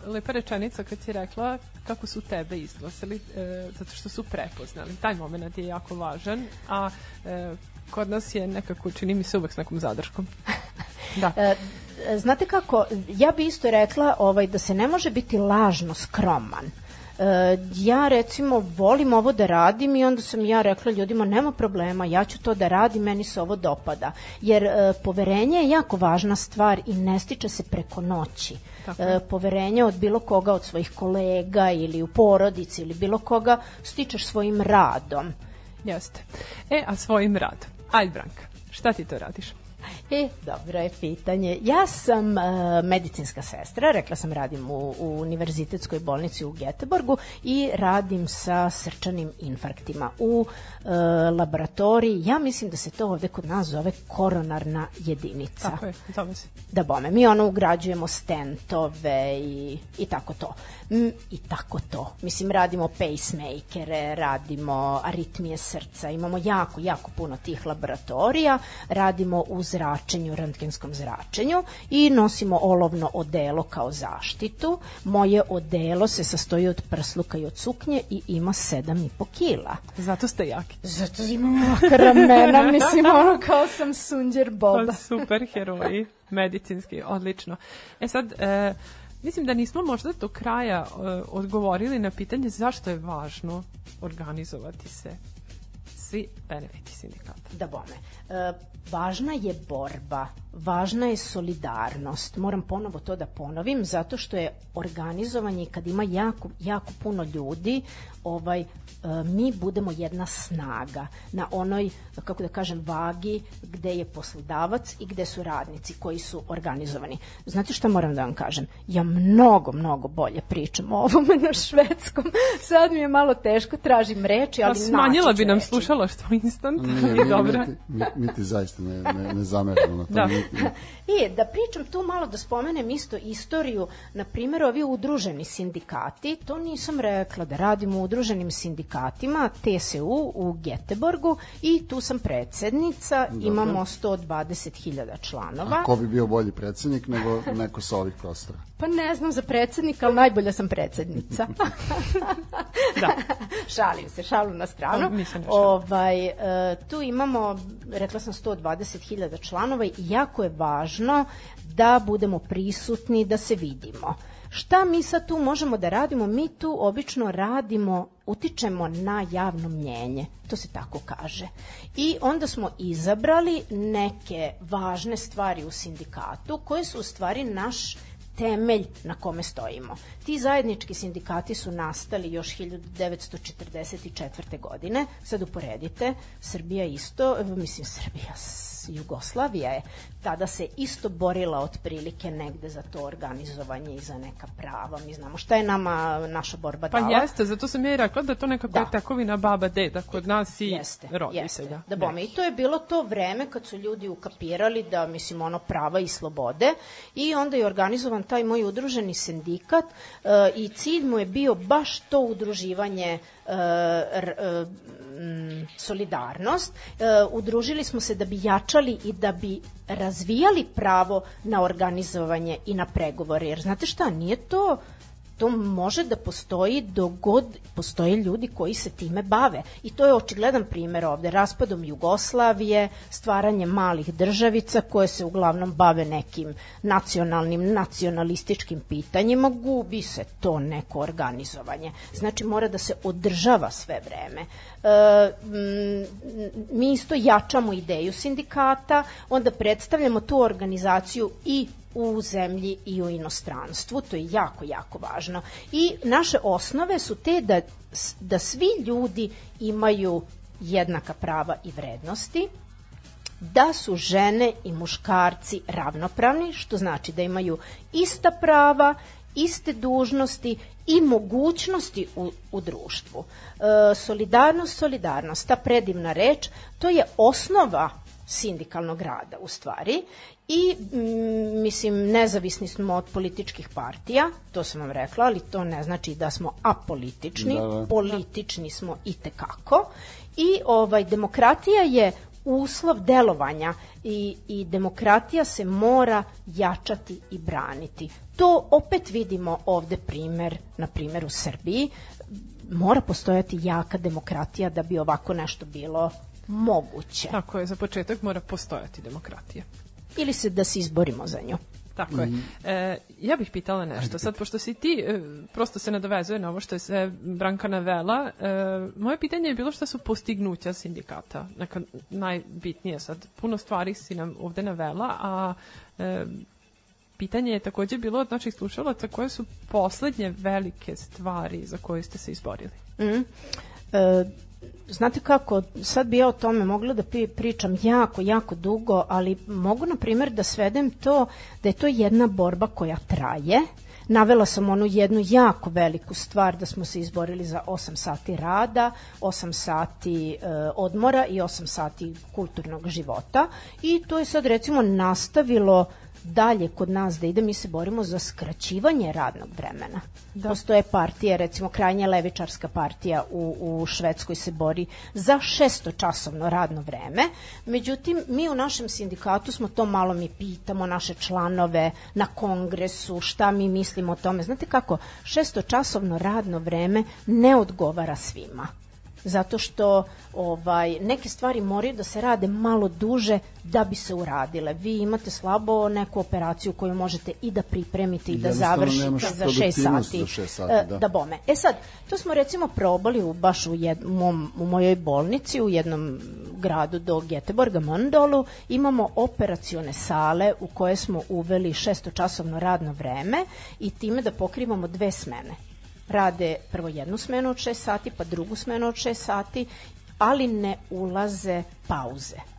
uh, lepa rečenica kad si rekla kako su tebe izglasali, uh, zato što su prepoznali. Taj moment je jako važan, a uh, kod nas je nekako, čini mi se uvek s nekom zadrškom. [LAUGHS] Da. Znate kako, ja bi isto rekla ovaj, da se ne može biti lažno skroman. E, ja recimo volim ovo da radim i onda sam ja rekla ljudima nema problema, ja ću to da radim, meni se ovo dopada. Jer e, poverenje je jako važna stvar i ne stiče se preko noći. Tako. E, poverenje od bilo koga, od svojih kolega ili u porodici ili bilo koga stičeš svojim radom. Jeste. E, a svojim radom. Ajde, Branka, šta ti to radiš? E, dobro je pitanje. Ja sam uh, medicinska sestra, rekla sam radim u, u univerzitetskoj bolnici u Geteborgu i radim sa srčanim infarktima u uh, laboratoriji. Ja mislim da se to ovde kod nas zove koronarna jedinica. Tako je, zove se. Da bome, mi ono ugrađujemo stentove i, i tako to. Mm, I tako to. Mislim, radimo pacemakere, radimo aritmije srca, imamo jako, jako puno tih laboratorija, radimo u zračenju, rentgenskom zračenju i nosimo olovno odelo kao zaštitu. Moje odelo se sastoji od prsluka i od suknje i ima 7,5 kila. Zato ste jaki. Zato imam ovakva ramena, [LAUGHS] mislim, ono kao sam sunđer Boba. Pa, super heroji, medicinski, odlično. E sad, e, mislim da nismo možda do kraja e, odgovorili na pitanje zašto je važno organizovati se svi benefiti sindikata. Da bome. E, važna je borba, važna je solidarnost. Moram ponovo to da ponovim, zato što je organizovanje kad ima jako, jako puno ljudi, ovaj, e, mi budemo jedna snaga na onoj, kako da kažem, vagi gde je poslodavac i gde su radnici koji su organizovani. Znate šta moram da vam kažem? Ja mnogo, mnogo bolje pričam o ovome [LAUGHS] na švedskom. Sad mi je malo teško, tražim reči, ali Pa smanjila bi nam reči. slušalaštvo instant Nije, i mi, dobro. mi, ti, mi, mi ti zaista ne, ne, ne zameramo na to. Da. I [LAUGHS] da pričam tu malo da spomenem isto istoriju, na primjer ovi udruženi sindikati, to nisam rekla da radimo u udruženim sindikatima TSU u Geteborgu i tu sam predsednica, imamo 120.000 članova. a ko bi bio bolji predsednik nego neko sa ovih prostora? Pa ne znam za predsednika, ali najbolja sam predsednica. [LAUGHS] Da. [LAUGHS] šalim se, šalu na stranu. A, nisam ne šalim. Ovaj, e, tu imamo, rekla sam 120.000 članova i jako je važno da budemo prisutni, da se vidimo. Šta mi sad tu možemo da radimo? Mi tu obično radimo, utičemo na javno mnjenje, to se tako kaže. I onda smo izabrali neke važne stvari u sindikatu koje su u stvari naš temelj na kome stojimo. Ti zajednički sindikati su nastali još 1944. godine. Sad uporedite, Srbija isto, mislim Srbija, Jugoslavija je tada se isto borila otprilike negde za to organizovanje i za neka prava. Mi znamo šta je nama naša borba Pa dala. jeste, zato sam ja i rekla da to nekako Da. je tekovina baba deda kod nas i Jeste, roditelja. jeste. Da bome. I to je bilo to vreme kad su ljudi ukapirali da, mislim, ono prava i slobode i onda je organizovan taj moj udruženi sindikat e, i cilj mu je bio baš to udruživanje e, mm, solidarnost. E, udružili smo se da bi jačali i da bi razvijali pravo na organizovanje i na pregovore. Jer znate šta, nije to to može da postoji dok god postoje ljudi koji se time bave. I to je očigledan primer ovde. Raspadom Jugoslavije, stvaranjem malih državica koje se uglavnom bave nekim nacionalnim, nacionalističkim pitanjima, gubi se to neko organizovanje. Znači mora da se održava sve vreme. E, mi isto jačamo ideju sindikata, onda predstavljamo tu organizaciju i u zemlji i u inostranstvu, to je jako, jako važno. I naše osnove su te da, da svi ljudi imaju jednaka prava i vrednosti, da su žene i muškarci ravnopravni, što znači da imaju ista prava, iste dužnosti i mogućnosti u, u društvu. E, solidarnost, solidarnost, ta predivna reč, to je osnova sindikalnog rada u stvari i mm, mislim nezavisni smo od političkih partija, to sam vam rekla, ali to ne znači da smo apolitični, Da, da. politični smo i tekako i ovaj demokratija je uslov delovanja i, i demokratija se mora jačati i braniti. To opet vidimo ovde primer, na primer u Srbiji, mora postojati jaka demokratija da bi ovako nešto bilo moguće. Tako je, za početak mora postojati demokratija. Ili se da se izborimo za nju. Tako je. E, ja bih pitala nešto. Sad, pošto si ti, e, prosto se nadovezuje na ovo što je sve Branka navela, e, moje pitanje je bilo šta su postignuća sindikata. Neka najbitnije sad. Puno stvari si nam ovde navela, a e, pitanje je takođe bilo od naših slušalaca koje su poslednje velike stvari za koje ste se izborili. Mm. E, znate kako, sad bi ja o tome mogla da pri- pričam jako, jako dugo, ali mogu, na primjer, da svedem to da je to jedna borba koja traje. Navela sam onu jednu jako veliku stvar da smo se izborili za 8 sati rada, 8 sati e, odmora i 8 sati kulturnog života i to je sad recimo nastavilo dalje kod nas da ide, mi se borimo za skraćivanje radnog vremena. Da. Postoje partije, recimo krajnje levičarska partija u, u Švedskoj se bori za šestočasovno radno vreme, međutim mi u našem sindikatu smo to malo mi pitamo naše članove na kongresu, šta mi mislimo o tome. Znate kako, šestočasovno radno vreme ne odgovara svima zato što ovaj neke stvari moraju da se rade malo duže da bi se uradile. Vi imate slabo neku operaciju koju možete i da pripremite i da završite za 6 produktivnost sati. za šest sati, e, da. da bome. E sad, to smo recimo probali u, baš u, jed, mom, u mojoj bolnici u jednom gradu do Geteborga, Mondolu, imamo operacione sale u koje smo uveli šestočasovno radno vreme i time da pokrivamo dve smene rade prvo jednu smenu od 6 sati, pa drugu smenu od 6 sati, ali ne ulaze pauze.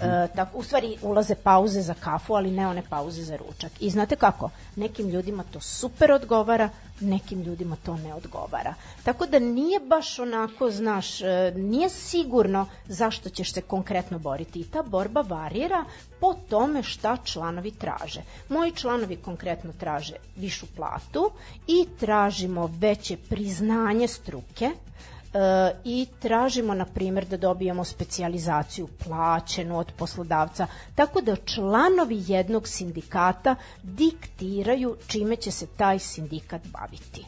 E, tako, u stvari ulaze pauze za kafu, ali ne one pauze za ručak. I znate kako? Nekim ljudima to super odgovara, nekim ljudima to ne odgovara. Tako da nije baš onako, znaš, e, nije sigurno zašto ćeš se konkretno boriti. I ta borba varira po tome šta članovi traže. Moji članovi konkretno traže višu platu i tražimo veće priznanje struke, i tražimo, na primjer, da dobijemo specijalizaciju plaćenu od poslodavca, tako da članovi jednog sindikata diktiraju čime će se taj sindikat baviti.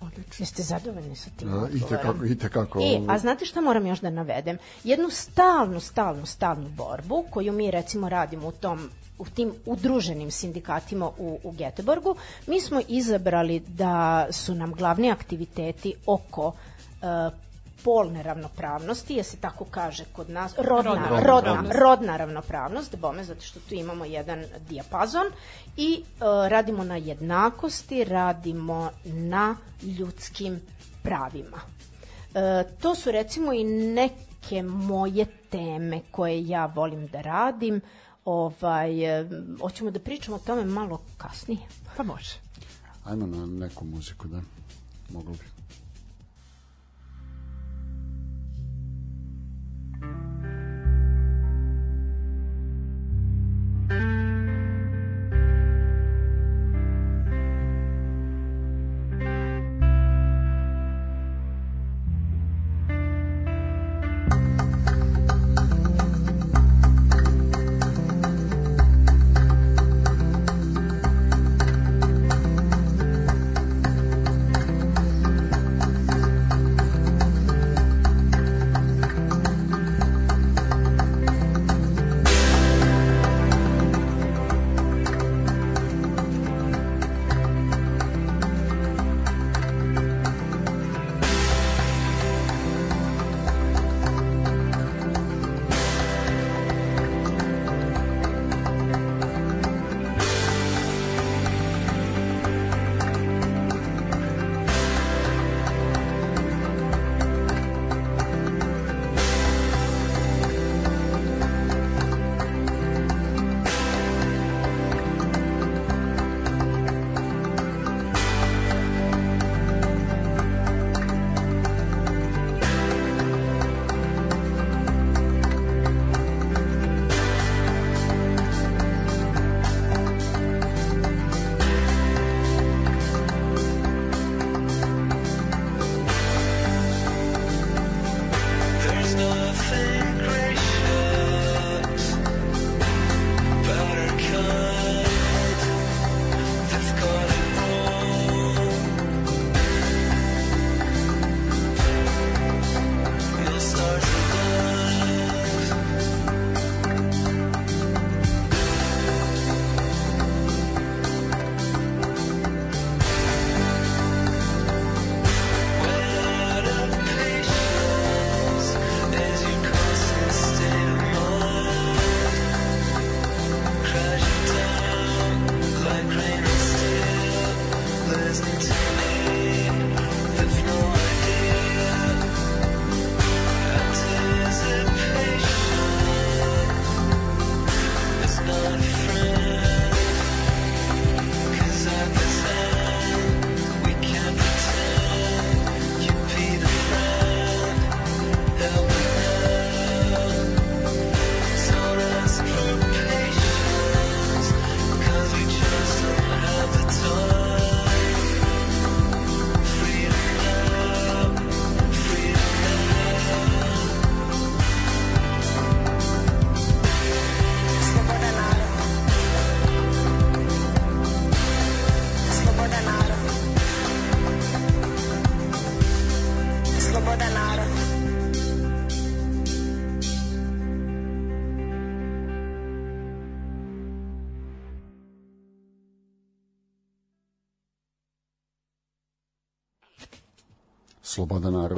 Odlično. Jeste zadovoljni sa tim? Da, i tekako, i tekako. E, a znate šta moram još da navedem? Jednu stalnu, stalnu, stalnu borbu koju mi recimo radimo u tom u tim udruženim sindikatima u, u Geteborgu, mi smo izabrali da su nam glavni aktiviteti oko e, polne ravnopravnosti, je se tako kaže kod nas, rodna, Rodna rodna, rodna, ravnopravnost. rodna ravnopravnost, bome, zato što tu imamo jedan dijapazon i e, radimo na jednakosti, radimo na ljudskim pravima. E, to su recimo i neke moje teme koje ja volim da radim. Ovaj, e, hoćemo da pričamo o tome malo kasnije. Pa može. Ajmo na neku muziku, da. Moglo bi.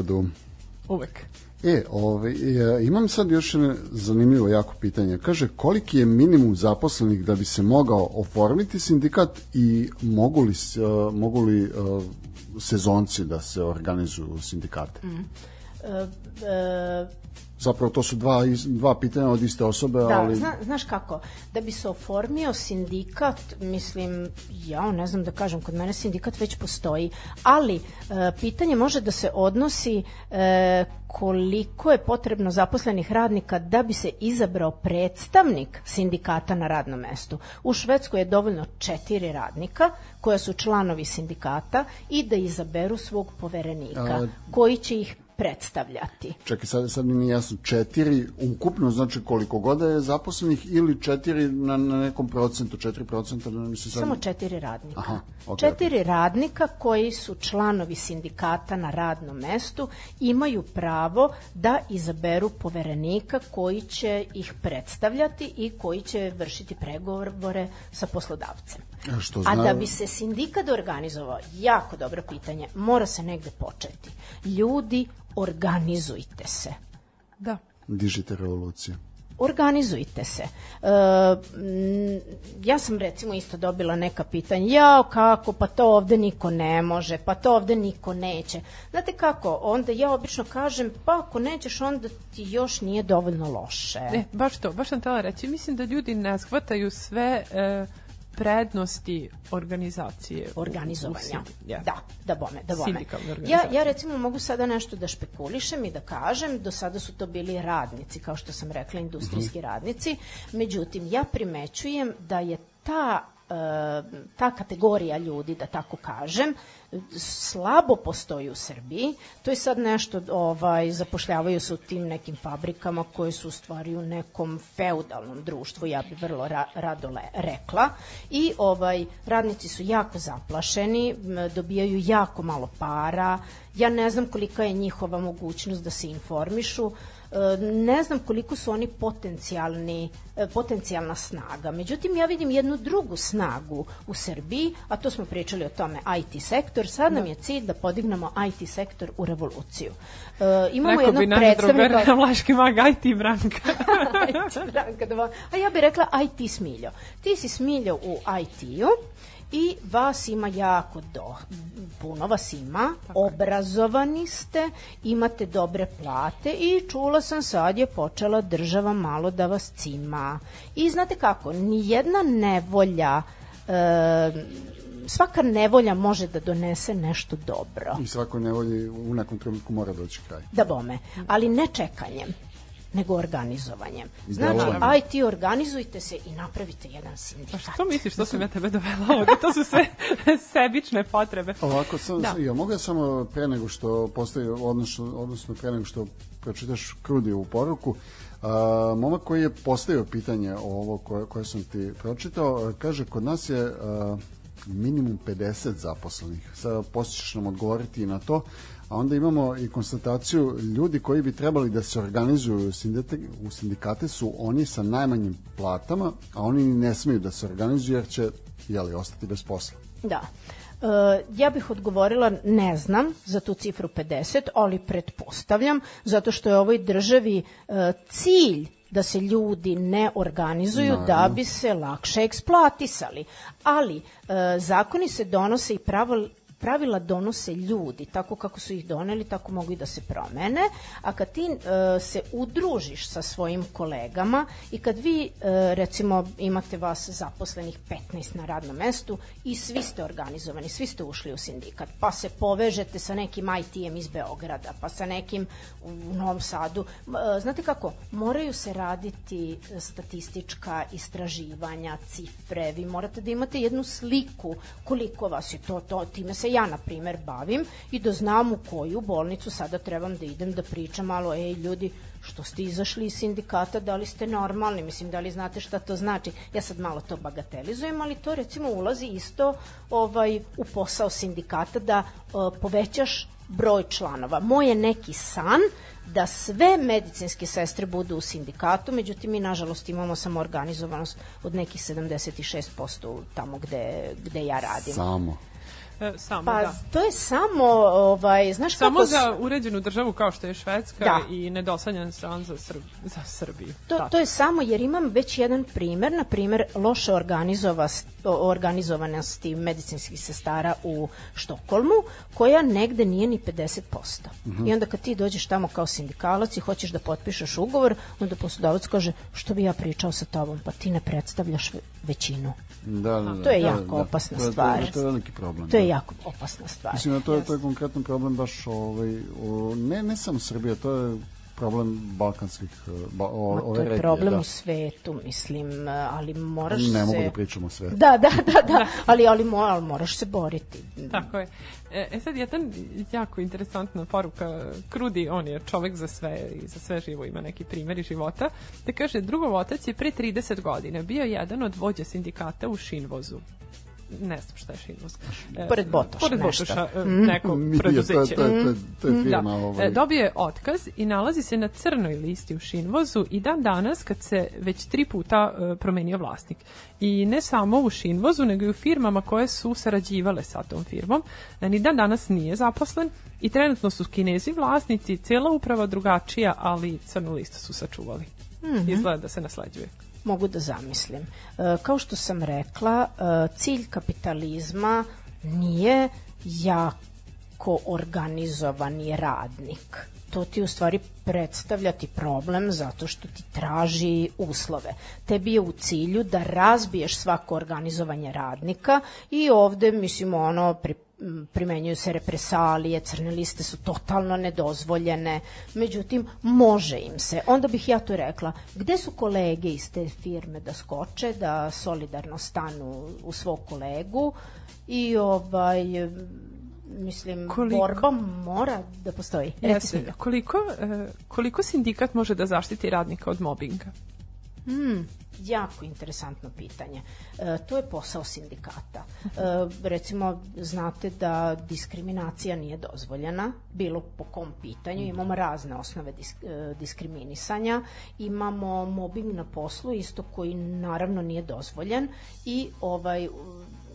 Narodu. Uvek. E, ovaj, imam sad još jedno zanimljivo jako pitanje. Kaže, koliki je minimum zaposlenih da bi se mogao oformiti sindikat i mogu li, e, mogu li e, sezonci da se organizuju sindikate? E, e, Zapravo to su dva, dva pitanja od iste osobe, Da, ali... zna, znaš kako, da bi se oformio sindikat, mislim, ja ne znam da kažem, kod mene sindikat već postoji, ali e, pitanje može da se odnosi e, koliko je potrebno zaposlenih radnika da bi se izabrao predstavnik sindikata na radnom mestu. U Švedskoj je dovoljno četiri radnika koja su članovi sindikata i da izaberu svog poverenika A- koji će ih predstavljati. Čekaj, sad, sad mi nije jasno, četiri ukupno, znači koliko god je zaposlenih ili četiri na, na nekom procentu, četiri procenta, ne mislim sad... Samo četiri radnika. Aha, ok, četiri radnika koji su članovi sindikata na radnom mestu imaju pravo da izaberu poverenika koji će ih predstavljati i koji će vršiti pregovore sa poslodavcem. A što A zna- da bi se sindikat organizovao, jako dobro pitanje, mora se negde početi. Ljudi, organizujte se. Da. Dižite revoluciju. organizujte se. E, m, ja sam recimo isto dobila neka pitanja, ja kako, pa to ovde niko ne može, pa to ovde niko neće. Znate kako, onda ja obično kažem, pa ako nećeš, onda ti još nije dovoljno loše. E, baš to, baš sam tela reći. Mislim da ljudi ne shvataju sve e, prednosti organizacije. u organizovanja. ja. Da, da bome, da bome. Ja, ja recimo mogu sada nešto da špekulišem i da kažem, do sada su to bili radnici, kao što sam rekla, industrijski radnici, međutim, ja primećujem da je ta e, ta kategorija ljudi, da tako kažem, slabo postoji u Srbiji. To je sad nešto, ovaj, zapošljavaju se u tim nekim fabrikama koje su u stvari u nekom feudalnom društvu, ja bih vrlo ra, rado rekla. I ovaj, radnici su jako zaplašeni, dobijaju jako malo para, ja ne znam kolika je njihova mogućnost da se informišu, ne znam koliko su oni potencijalni, e, potencijalna snaga. Međutim, ja vidim jednu drugu snagu u Srbiji, a to smo pričali o tome, IT sektor. Sad nam je cilj da podignemo IT sektor u revoluciju. E, imamo Rekao jednog bi predstavnika... drugar [LAUGHS] Vlaški mag IT Branka. [LAUGHS] Branka Dova- A ja bih rekla IT Smiljo. Ti si Smiljo u IT-u i vas ima jako do, puno vas ima, obrazovani ste, imate dobre plate i čula sam sad je počela država malo da vas cima. I znate kako, ni jedna nevolja e, svaka nevolja može da donese nešto dobro. I svako nevolji u nekom trenutku mora doći kraj. Da bome, ali ne čekanjem. Nego organizovanjem. Znači, aj ti organizujte se i napravite jedan Pa sindikat. što misliš, što sam ja tebe dovela ovdje? To su sve [LAUGHS] sebične potrebe. Ovako, sam, Da. ja mogu ja samo pre nego što postavi, odnosno, odnosno pre nego što pročitaš Krudiju poruku, a, momak koji je postavio pitanje o ovo koje, koje sam ti pročitao, a, kaže, kod nas je a, minimum 50 zaposlenih. Sada posjećaš nam odgovoriti i na to, a onda imamo i konstataciju ljudi koji bi trebali da se organizuju u, sindikate, su oni sa najmanjim platama, a oni ni ne smeju da se organizuju jer će jeli, ostati bez posla. Da. E, ja bih odgovorila ne znam za tu cifru 50, ali pretpostavljam zato što je ovoj državi e, cilj da se ljudi ne organizuju Naravno. da bi se lakše eksploatisali. Ali e, zakoni se donose i pravil, pravila donose ljudi, tako kako su ih doneli, tako mogu i da se promene, a kad ti e, se udružiš sa svojim kolegama i kad vi, e, recimo, imate vas zaposlenih 15 na radnom mestu i svi ste organizovani, svi ste ušli u sindikat, pa se povežete sa nekim IT-em iz Beograda, pa sa nekim u Novom Sadu. E, Znate kako, moraju se raditi e, statistička istraživanja, cifre, vi morate da imate jednu sliku koliko vas je to, to time se ja, na primer, bavim i da znam u koju bolnicu sada trebam da idem da pričam malo, ej ljudi, što ste izašli iz sindikata, da li ste normalni, mislim, da li znate šta to znači. Ja sad malo to bagatelizujem, ali to recimo ulazi isto ovaj u posao sindikata da uh, povećaš broj članova. Moj je neki san da sve medicinske sestre budu u sindikatu, međutim mi nažalost imamo samo organizovanost od nekih 76% tamo gde, gde ja radim. Samo. E, samo, Pa da. to je samo, ovaj, znaš Samo kako... s- za uređenu državu kao što je Švedska Da. i nedosanjan san za, Srb, za Srbiju. To, Tako. to je samo jer imam već jedan primer, na primer loše organizovanosti medicinskih sestara u Štokholmu, koja negde nije ni 50%. I onda kad ti dođeš tamo kao sindikalac i hoćeš da potpišeš ugovor, onda poslodavac kaže što bi ja pričao sa tobom, pa ti ne predstavljaš većinu. Da, da, da. To je Da, jako da. opasna je- stvar. To je, to je veliki problem. To je da. jako opasna stvar. Mislim da to je, to je konkretan problem baš ovaj, o, ne, ne samo Srbija, to je problem balkanskih, eh, ba, o, Ma, ove to je regije. problem da. u svetu, mislim, ali moraš Ne se... mogu da pričamo sve. Da, da, da, da, ali, ali, mo, ali moraš se boriti. Tako je. E, e sad, jedan jako interesantna poruka. Krudi, on je čovek za sve i za sve živo ima neki primjer iz života. Da kaže, drugov otac je pre 30 godina bio jedan od vođa sindikata u Šinvozu. Ne znam šta je Šinvoz. E, Pored Botoša Pored. Botoša, e, neko [LAUGHS] Nije, to, preduzeće. je, to, je, to, je, to je firma. Da. Ovaj, E, Dobio je otkaz i nalazi se na crnoj listi u Šinvozu i dan danas kad se već tri puta promenio vlasnik. I ne samo u Šinvozu, nego i u firmama koje su sarađivale sa tom firmom. Ni dan danas nije zaposlen i trenutno su kinezi vlasnici, cijela uprava drugačija, ali crnu listu su sačuvali. Izgleda da se nasleđuje. Mogu da zamislim. E, kao što sam rekla, e, cilj kapitalizma nije jako organizovani radnik. To ti u stvari predstavlja ti problem zato što ti traži uslove. Tebi je u cilju da razbiješ svako organizovanje radnika i ovde, mislim, ono, pri, primenjuju se represalije, crne liste su totalno nedozvoljene, međutim, može im se. Onda bih ja to rekla, gde su kolege iz te firme da skoče, da solidarno stanu u svog kolegu i ovaj mislim, Koliko? borba mora da postoji. Jeste. Koliko, e, koliko sindikat može da zaštiti radnika od mobinga? Jako interesantno pitanje. E, to je posao sindikata. E, recimo, znate da diskriminacija nije dozvoljena, bilo po kom pitanju. Imamo razne osnove disk, e, diskriminisanja. Imamo mobbing na poslu, isto koji naravno nije dozvoljen i ovaj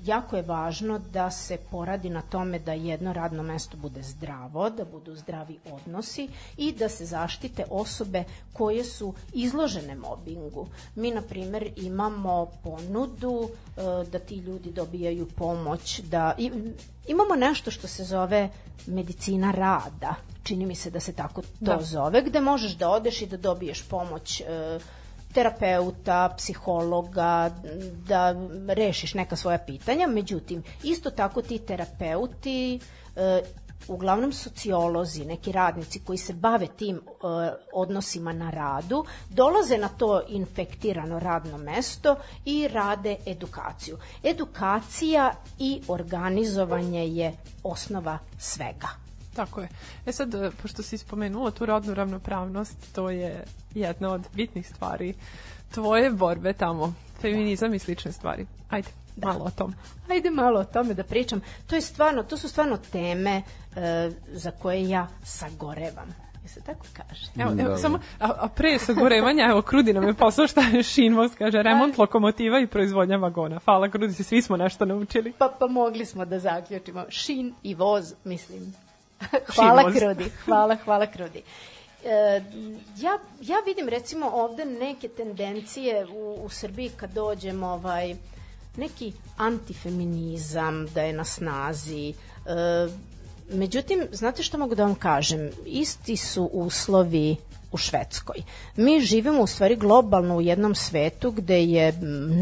jako je važno da se poradi na tome da jedno radno mesto bude zdravo, da budu zdravi odnosi i da se zaštite osobe koje su izložene mobingu. Mi, na primer, imamo ponudu e, da ti ljudi dobijaju pomoć, da i, imamo nešto što se zove medicina rada, čini mi se da se tako to Da. zove, gde možeš da odeš i da dobiješ pomoć e, terapeuta, psihologa, da rešiš neka svoja pitanja, međutim, isto tako ti terapeuti e, uglavnom sociolozi, neki radnici koji se bave tim e, odnosima na radu, dolaze na to infektirano radno mesto i rade edukaciju. Edukacija i organizovanje je osnova svega. Tako je. E sad, e, pošto si spomenula tu rodnu ravnopravnost, to je jedna od bitnih stvari tvoje borbe tamo, feminizam i slične stvari. Ajde, malo o tom. Ajde malo o tome da pričam. To je stvarno, to su stvarno teme e, za koje ja sagorevam. Je se tako kaže? Evo, evo Da, samo, a, a pre sagorevanja, evo, Krudi nam je poslao šta je Šinvost, kaže, remont lokomotiva i proizvodnja vagona. Hvala, Krudi, svi smo nešto naučili. Pa, pa mogli smo da zaključimo. Šin i voz, mislim. [LAUGHS] hvala. Krudi, hvala, hvala Krudi. E, ja, ja vidim recimo ovde neke tendencije u, u Srbiji kad dođemo ovaj, neki antifeminizam da je na snazi. E, međutim, znate što mogu da vam kažem? Isti su uslovi u Švedskoj. Mi živimo u stvari globalno u jednom svetu gde je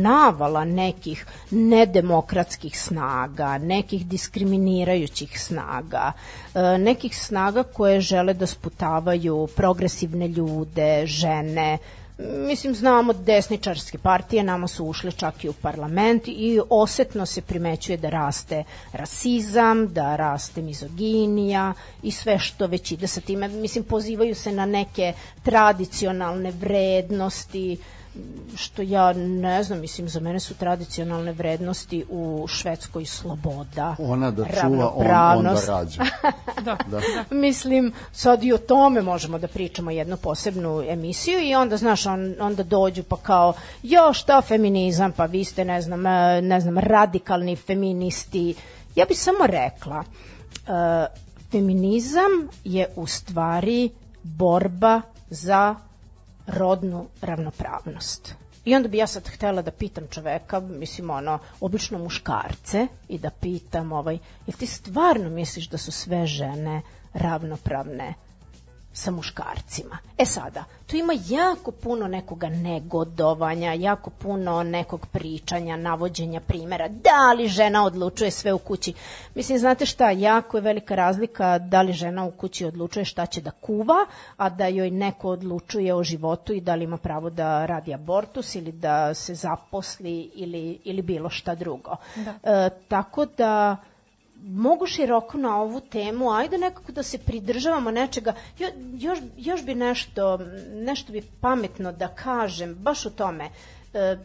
navala nekih nedemokratskih snaga, nekih diskriminirajućih snaga, e, nekih snaga koje žele da sputavaju progresivne ljude, žene, mislim znamo desničarske partije nama su ušle čak i u parlament i osetno se primećuje da raste rasizam, da raste mizoginija i sve što već ide sa time. Mislim, pozivaju se na neke tradicionalne vrednosti, što ja ne znam, mislim, za mene su tradicionalne vrednosti u Švedskoj sloboda, Ona da čuva, on, on [LAUGHS] da rađa. Da, Da. Mislim, sad i o tome možemo da pričamo jednu posebnu emisiju i onda, znaš, on, onda dođu pa kao, jo, šta feminizam, pa vi ste, ne znam, e, ne znam, radikalni feministi. Ja bih samo rekla, e, feminizam je u stvari borba za rodnu ravnopravnost. I onda bi ja sad htela da pitam čoveka, mislim ono, obično muškarce, i da pitam ovaj, jel ti stvarno misliš da su sve žene ravnopravne sa muškarcima. E sada, tu ima jako puno nekoga negodovanja, jako puno nekog pričanja, navođenja primera, da li žena odlučuje sve u kući. Mislim, znate šta, jako je velika razlika da li žena u kući odlučuje šta će da kuva, a da joj neko odlučuje o životu i da li ima pravo da radi abortus ili da se zaposli ili, ili bilo šta drugo. E, tako da mogu široko na ovu temu, ajde nekako da se pridržavamo nečega. Jo, još, još bi nešto, nešto bi pametno da kažem, baš o tome. E,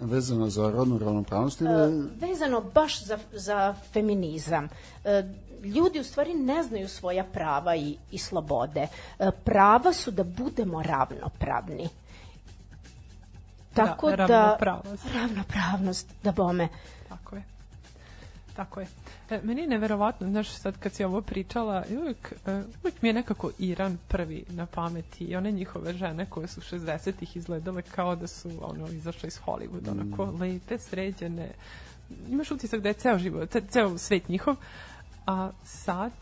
Vezano za rodnu ravnopravnost ili... vezano baš za, za feminizam. E, ljudi u stvari ne znaju svoja prava i, i slobode. E, prava su da budemo ravnopravni. Tako da, ravnopravnost. ravnopravnost, da bome. Tako je. Tako je. E, meni je neverovatno, znaš, sad kad si ovo pričala, uvijek, e, uvijek mi je nekako Iran prvi na pameti i one njihove žene koje su 60-ih izgledale kao da su ono, izašle iz Hollywooda, onako lepe, sređene. Imaš utisak da je ceo život, ce- ceo svet njihov, a sad,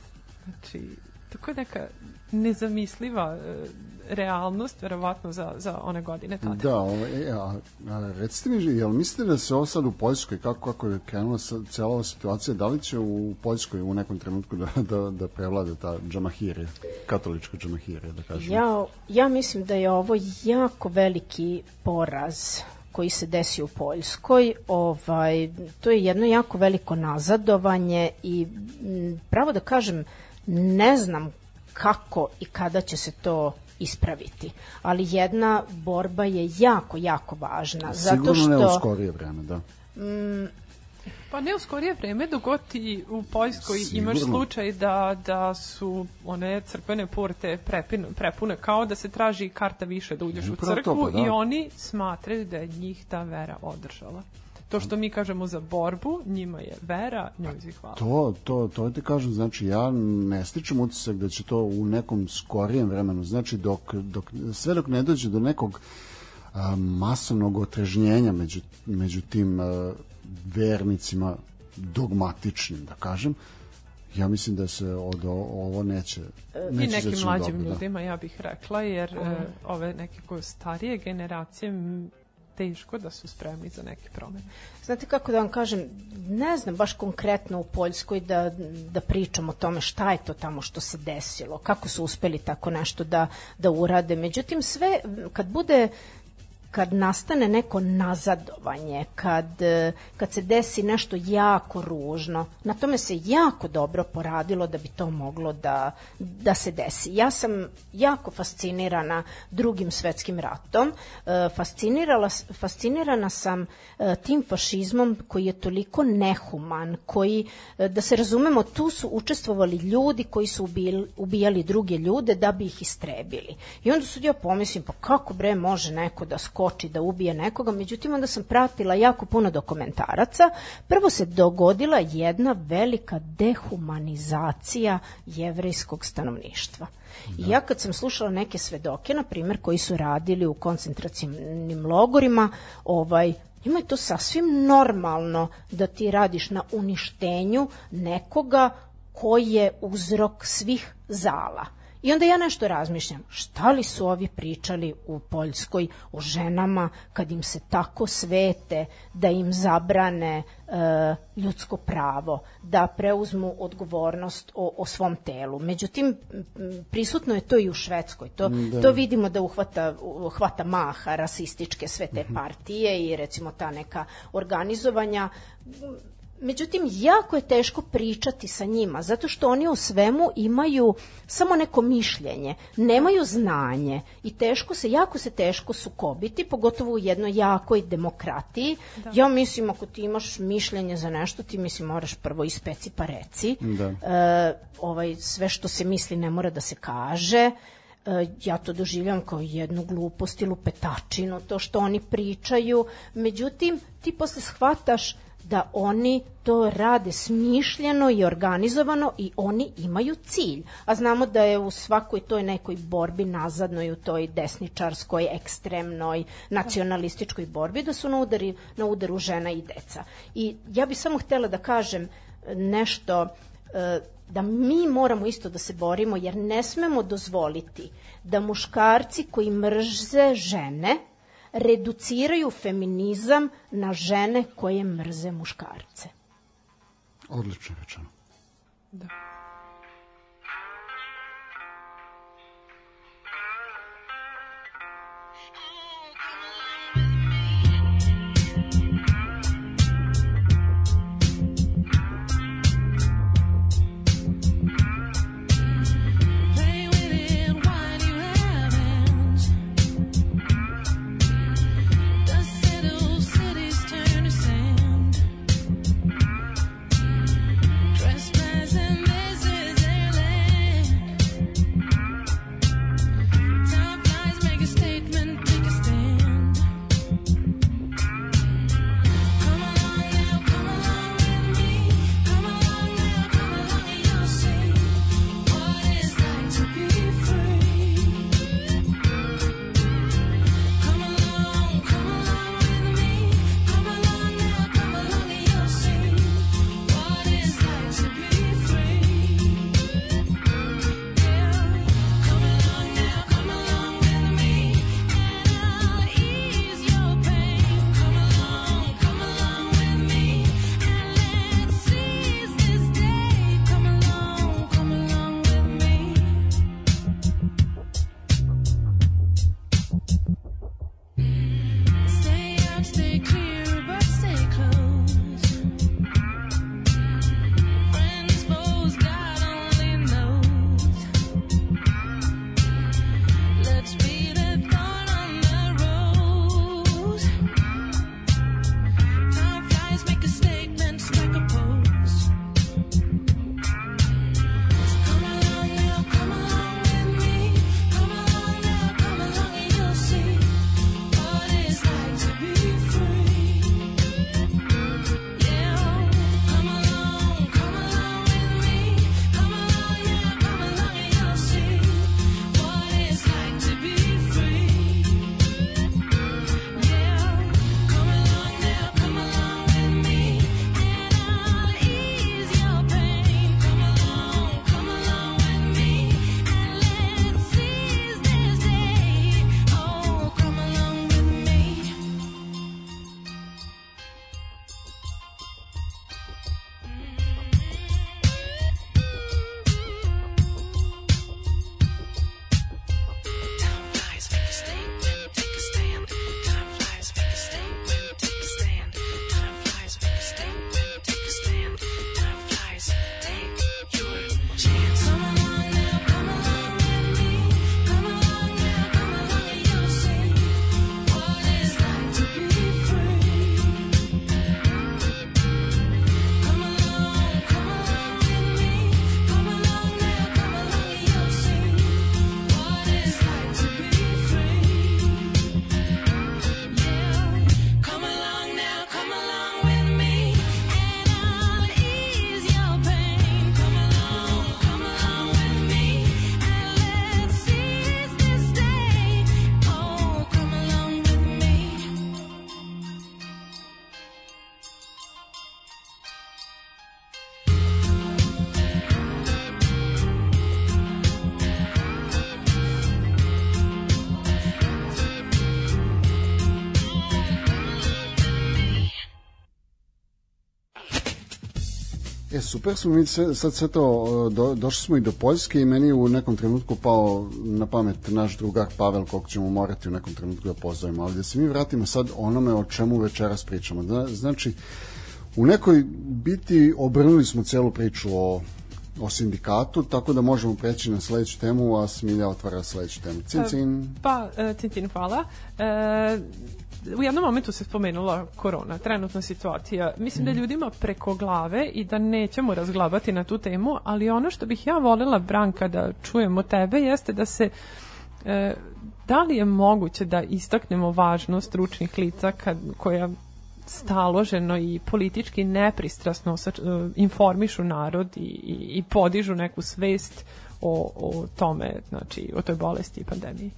znači, tako je neka nezamisliva e, realnost, verovatno, za, za one godine tada. Da, ovaj, e, a, a, recite mi, jel mislite da se ovo sad u Poljskoj, kako, kako je krenula sa, cijela ova situacija, da li će u Poljskoj u nekom trenutku da, da, da prevlade ta džamahirija, katolička džamahirija, da kažem? Ja, ja mislim da je ovo jako veliki poraz koji se desio u Poljskoj. Ovaj, to je jedno jako veliko nazadovanje i pravo da kažem ne znam kako i kada će se to ispraviti. Ali jedna borba je jako, jako važna. zato Sigurno što... ne u skorije vreme, da. Pa ne u skorije vreme, dok god ti u Poljskoj Sigurno. imaš slučaj da, da su one crkvene porte prepune, prepune, kao da se traži karta više da uđeš u Upravo crkvu pa da. i oni smatraju da je njih ta vera održala. To što mi kažemo za borbu, njima je vera, njoj zahvala. To, to, to ti kažem, znači ja ne stičem utisak da će to u nekom skorijem vremenu, znači dok, dok, sve dok ne dođe do nekog a, masovnog otrežnjenja među, među tim a, vernicima dogmatičnim, da kažem, ja mislim da se od o- ovo neće, I neće nekim izaći mlađim dobro, da. ljudima, ja bih rekla, jer e, ove neke koje starije generacije teško da su spremni za neke promene. Znate kako da vam kažem, ne znam baš konkretno u Poljskoj da, da pričam o tome šta je to tamo što se desilo, kako su uspeli tako nešto da, da urade. Međutim, sve, kad bude kad nastane neko nazadovanje, kad, eh, kad se desi nešto jako ružno, na tome se jako dobro poradilo da bi to moglo da, da se desi. Ja sam jako fascinirana drugim svetskim ratom, eh, fascinirala, fascinirana sam eh, tim fašizmom koji je toliko nehuman, koji, da se razumemo, tu su učestvovali ljudi koji su ubijali, druge ljude da bi ih istrebili. I onda ja pomislim, pa kako bre može neko da skoči da ubije nekoga, međutim onda sam pratila jako puno dokumentaraca. Prvo se dogodila jedna velika dehumanizacija jevrejskog stanovništva. I ja kad sam slušala neke svedoke, na primjer, koji su radili u koncentracijnim logorima, ovaj, Ima je to sasvim normalno da ti radiš na uništenju nekoga koji je uzrok svih zala. I onda ja nešto razmišljam, šta li su ovi pričali u Poljskoj o ženama kad im se tako svete da im zabrane e, ljudsko pravo, da preuzmu odgovornost o, o svom telu. Međutim, prisutno je to i u Švedskoj. To, da. to vidimo da uhvata, uhvata maha rasističke sve te partije i recimo ta neka organizovanja Međutim, jako je teško pričati sa njima, zato što oni o svemu imaju samo neko mišljenje, nemaju znanje i teško se, jako se teško sukobiti, pogotovo u jednoj jakoj demokratiji. Da. Ja mislim, ako ti imaš mišljenje za nešto, ti mislim moraš prvo ispeci pa reci. Da. E, ovaj, sve što se misli ne mora da se kaže e, ja to doživljam kao jednu glupost ili petačinu, to što oni pričaju, međutim, ti posle shvataš da oni to rade smišljeno i organizovano i oni imaju cilj. A znamo da je u svakoj toj nekoj borbi nazadnoj, u toj desničarskoj, ekstremnoj, nacionalističkoj borbi, da su na, udari, na udaru žena i deca. I ja bih samo htela da kažem nešto e, da mi moramo isto da se borimo jer ne smemo dozvoliti da muškarci koji mrze žene reduciraju feminizam na žene koje mrze muškarce. Odlično rečeno. Da. Super smo mi sad sve to, do, došli smo i do Poljske i meni u nekom trenutku pao na pamet naš drugar Pavel, kog ćemo morati u nekom trenutku da pozovemo, ali da se mi vratimo sad onome o čemu večeras pričamo. Da, znači, u nekoj biti obrnuli smo celu priču o o sindikatu, tako da možemo preći na sledeću temu, a Smilja otvara sledeću temu. Cin, cin. Pa, e, Cintin, hvala. E, u jednom momentu se spomenula korona, trenutna situacija. Mislim da je ljudima preko glave i da nećemo razglabati na tu temu, ali ono što bih ja volela, Branka, da čujemo tebe, jeste da se e, da li je moguće da istaknemo važnost stručnih lica kad, koja staloženo i politički nepristrasno sa, e, informišu narod i, i, i podižu neku svest o, o tome, znači o toj bolesti i pandemiji.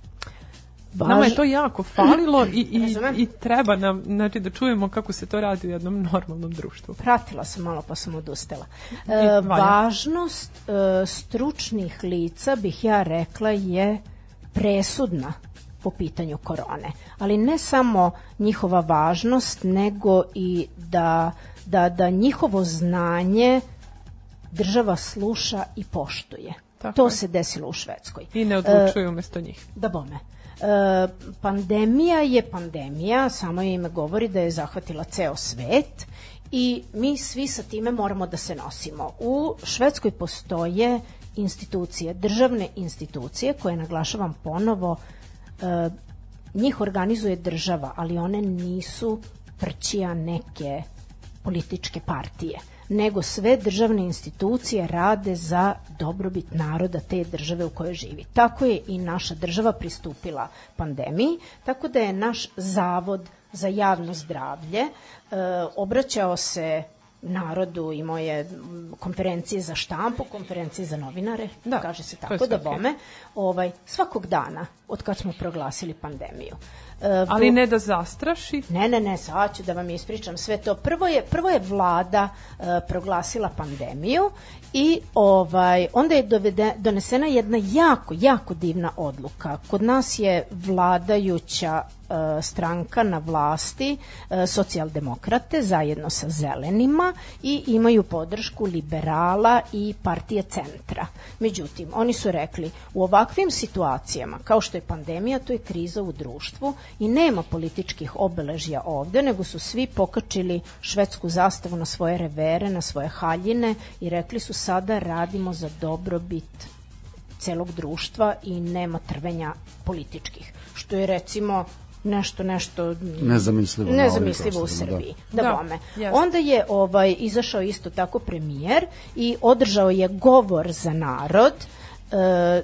Važ... Nama je to jako falilo i, i, i treba nam znači, da čujemo kako se to radi u jednom normalnom društvu. Pratila sam malo pa sam odustala. E, važnost e, stručnih lica bih ja rekla je presudna po pitanju korone. Ali ne samo njihova važnost, nego i da, da, da njihovo znanje država sluša i poštuje. Tako to je. se desilo u Švedskoj. I ne odlučuju umesto njih. Da bome. E, pandemija je pandemija, samo ime govori da je zahvatila ceo svet i mi svi sa time moramo da se nosimo. U Švedskoj postoje institucije, državne institucije koje, naglašavam ponovo, e, njih organizuje država, ali one nisu prćija neke političke partije nego sve državne institucije rade za dobrobit naroda te države u kojoj živi. Tako je i naša država pristupila pandemiji, tako da je naš zavod za javno zdravlje e, obraćao se narodu, imao je m, konferencije za štampu, konferencije za novinare, Da, kaže se tako da bome, ovaj, svakog dana od kad smo proglasili pandemiju. E, Ali ne da zastraši, Ne, ne, ne, sad ću da vam ispričam sve to. Prvo je, prvo je vlada e, proglasila pandemiju i ovaj onda je dovede, donesena jedna jako, jako divna odluka. Kod nas je vladajuća stranka na vlasti e, socijaldemokrate zajedno sa zelenima i imaju podršku liberala i partije centra. Međutim, oni su rekli u ovakvim situacijama kao što je pandemija, to je kriza u društvu i nema političkih obeležja ovde, nego su svi pokačili švedsku zastavu na svoje revere, na svoje haljine i rekli su sada radimo za dobrobit celog društva i nema trvenja političkih. Što je recimo nešto nešto Nezamislivo nezamislivo u da. Srbiji. Da, Da, bome. jeste. Onda je ovaj izašao isto tako premijer i održao je govor za narod. E,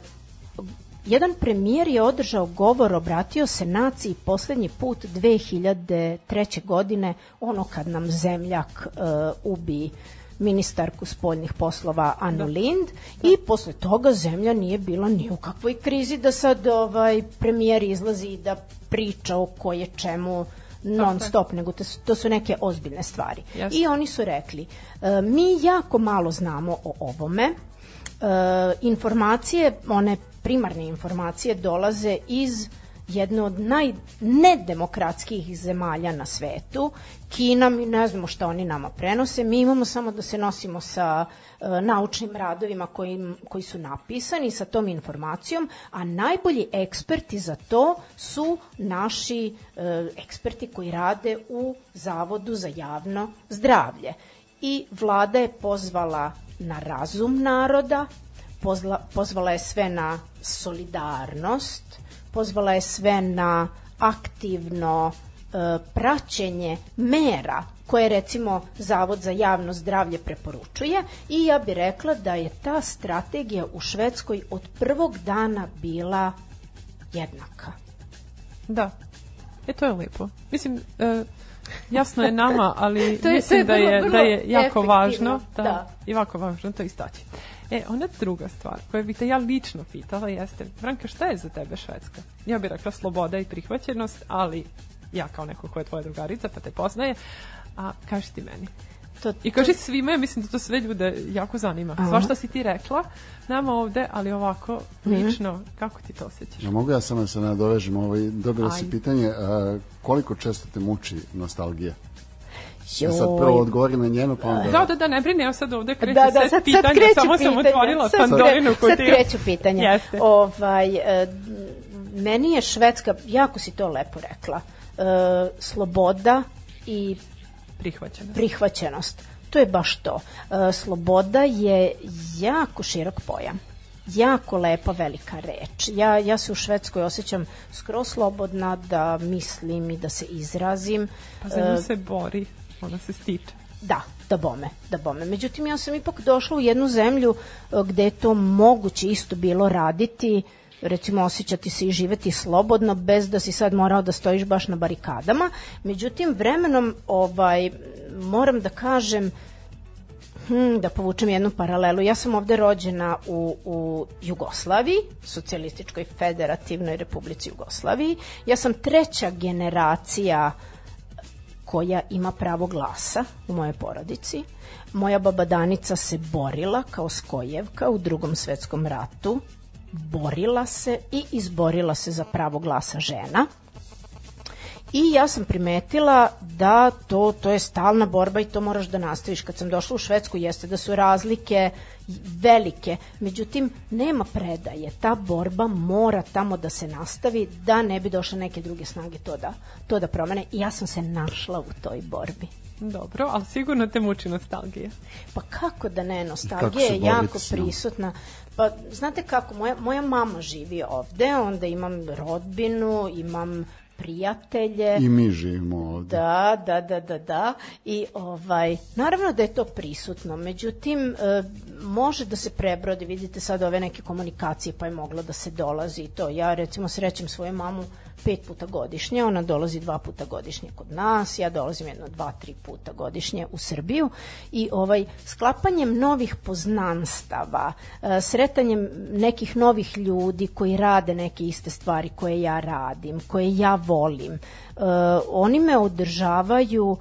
jedan premijer je održao govor, obratio se naciji poslednji put 2003. godine, ono kad nam zemljak e, ubi ministarku spoljnih poslova Anu Lind i posle toga zemlja nije bila ni u kakvoj krizi da sad ovaj premijer izlazi i da priča o koje čemu non stop, nego to su, to su neke ozbiljne stvari. Jasno. I oni su rekli, e, mi jako malo znamo o ovome, e, informacije, one primarne informacije dolaze iz jedne od najnedemokratskih zemalja na svetu. Kina, mi ne znamo šta oni nama prenose, mi imamo samo da se nosimo sa e, naučnim radovima koji, koji su napisani sa tom informacijom, a najbolji eksperti za to su naši e, eksperti koji rade u Zavodu za javno zdravlje. I vlada je pozvala na razum naroda, pozla, pozvala je sve na solidarnost, pozvala je sve na aktivno e, praćenje mera koje recimo Zavod za javno zdravlje preporučuje i ja bih rekla da je ta strategija u Švedskoj od prvog dana bila jednaka. Da. E, to je lepo. Mislim, e, jasno je nama, ali [LAUGHS] To je- mislim to je da vrlo- je, vrlo da je jako efektivno, važno da, da. i jako važno to istaći. E, ona druga stvar koju bih te ja lično pitala jeste, Branka, šta je za tebe Švedska? Ja bih rekla sloboda i prihvaćenost, ali ja kao neko ko je tvoja drugarica pa te poznaje, a kaži ti meni. To, I kaži svima, ja mislim da to sve ljude jako zanima. Aha. Svašta si ti rekla nama ovde, ali ovako lično, kako ti to osjećaš? Ja mogu ja samo da se nadovežem, ovaj, dobila si Ajde. pitanje a, koliko često te muči nostalgija? Ja sad prvo odgovori na njeno, pa onda... Da, da, da, ne brini, ja sad ovde kreće Da, da, sad, sad pitanja, kreću samo pitanja. sam otvorila Sad Pandorinu kutiju. Sad kreću pitanja. Jeste. Ovaj, e, meni je Švedska, jako si to lepo rekla, e, sloboda i Prihvaćeno. prihvaćenost. To je baš to. E, sloboda je jako širok pojam jako lepa velika reč. Ja, ja se u Švedskoj osjećam skroz slobodna da mislim i da se izrazim. Pa za nju se bori, ona se stiče. Da, da bome, da bome. Međutim, ja sam ipak došla u jednu zemlju e, gde je to moguće isto bilo raditi, recimo osjećati se i živeti slobodno bez da si sad morao da stojiš baš na barikadama. Međutim, vremenom ovaj, moram da kažem Hmm, da povučem jednu paralelu. Ja sam ovde rođena u, u Jugoslaviji, socijalističkoj federativnoj republici Jugoslaviji. Ja sam treća generacija koja ima pravo glasa u mojoj porodici. Moja baba Danica se borila kao skojevka u drugom svetskom ratu. Borila se i izborila se za pravo glasa žena. I ja sam primetila da to, to je stalna borba i to moraš da nastaviš. Kad sam došla u Švedsku jeste da su razlike velike, međutim nema predaje. Ta borba mora tamo da se nastavi da ne bi došle neke druge snage to da, to da promene. I ja sam se našla u toj borbi. Dobro, ali sigurno te muči nostalgija. Pa kako da ne, nostalgija je jako prisutna. Pa znate kako, moja, moja mama živi ovde, onda imam rodbinu, imam prijatelje. I mi živimo ovde. Da, da, da, da, da. I ovaj, naravno da je to prisutno, međutim, e, može da se prebrodi, vidite sad ove neke komunikacije, pa je moglo da se dolazi i to. Ja recimo srećem svoju mamu pet puta godišnje, ona dolazi dva puta godišnje kod nas, ja dolazim jedno dva, tri puta godišnje u Srbiju i ovaj sklapanjem novih poznanstava, e, sretanjem nekih novih ljudi koji rade neke iste stvari koje ja radim, koje ja volim, e, oni me održavaju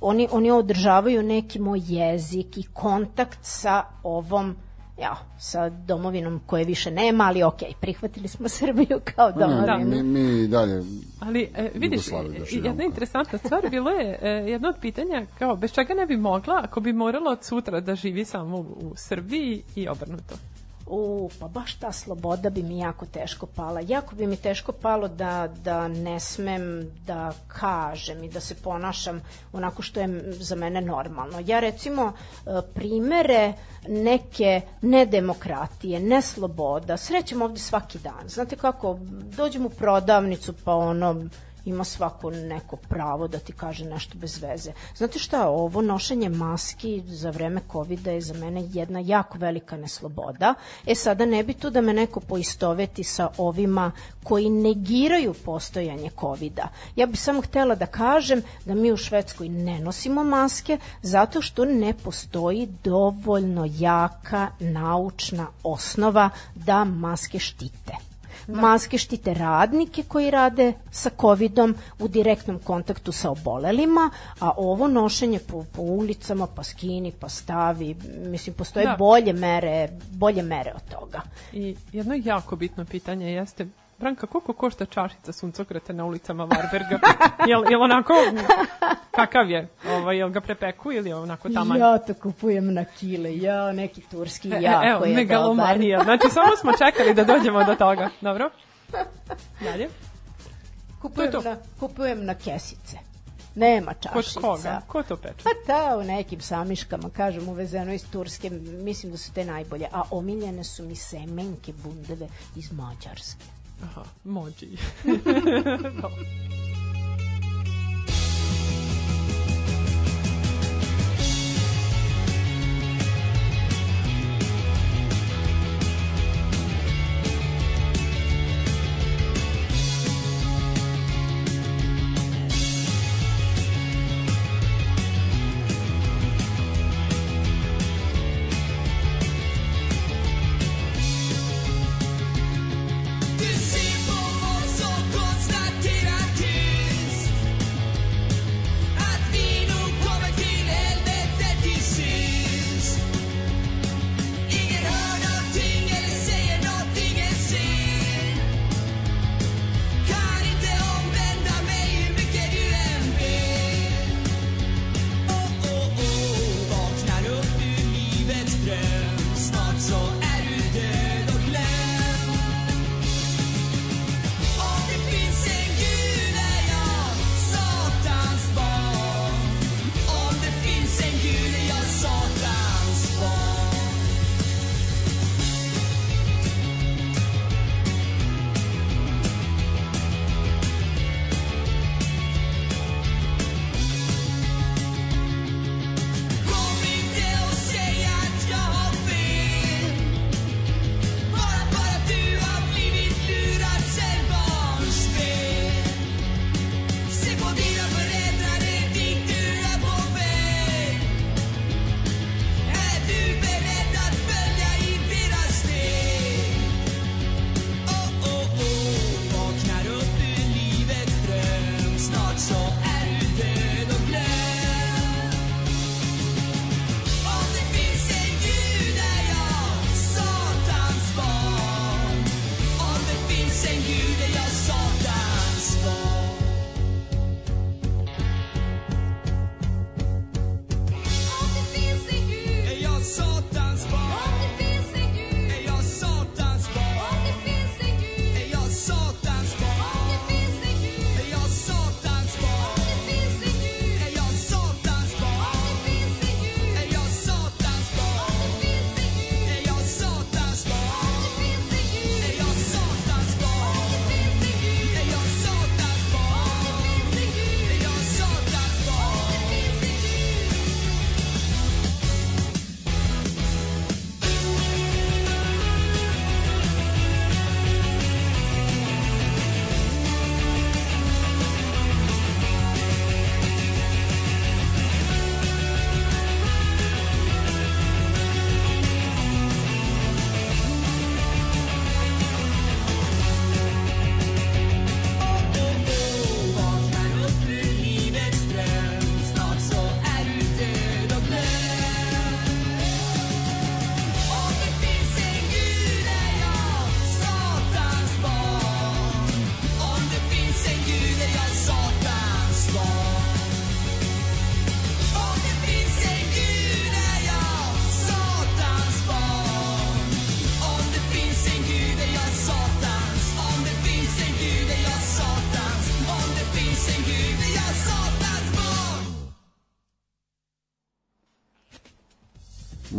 oni, oni održavaju neki moj jezik i kontakt sa ovom ja, sa domovinom koje više nema, ali okej, prihvatili smo [LAUGHS] Srbiju kao domovinu. mi, mi i dalje Ali e, vidiš, jedna interesantna stvar bilo je e, jedno od pitanja kao bez čega ne bi mogla ako bi morala od sutra da živi samo u, u Srbiji i obrnuto. U, pa baš ta sloboda bi mi jako teško pala. Jako bi mi teško palo da, da ne smem da kažem i da se ponašam onako što je za mene normalno. Ja recimo e, primere neke nedemokratije, nesloboda, srećem ovde svaki dan. Znate kako, dođem u prodavnicu pa ono, ima svako neko pravo da ti kaže nešto bez veze. Znate šta, ovo nošenje maski za vreme covid je za mene jedna jako velika nesloboda. E sada ne bi tu da me neko poistoveti sa ovima koji negiraju postojanje covid -a. Ja bih samo htela da kažem da mi u Švedskoj ne nosimo maske zato što ne postoji dovoljno jaka naučna osnova da maske štite. Maske štite radnike koji rade sa covidom u direktnom kontaktu sa obolelima, a ovo nošenje po, po ulicama, pa skini, pa stavi, mislim, postoje Da. bolje mere, bolje mere od toga. I jedno jako bitno pitanje jeste Branka, koliko košta čašica suncokreta na ulicama Varberga? [LAUGHS] jel, jel onako, kakav je? Ovaj, jel ga prepeku ili je onako taman? Ja to kupujem na kile, ja neki turski E, jako evo, je dobar. megalomanija. Znači, samo smo čekali da dođemo do toga. Dobro? Dalje? Kupujem, To to. na, kupujem na kesice. Nema Kod čašica. koga? Ko to peče? Pa da, u nekim samiškama, kažem, uvezeno iz Turske, mislim da su te najbolje. A omiljene su mi semenke bundeve iz Mađarske. Aha, mođi. [LAUGHS] [LAUGHS]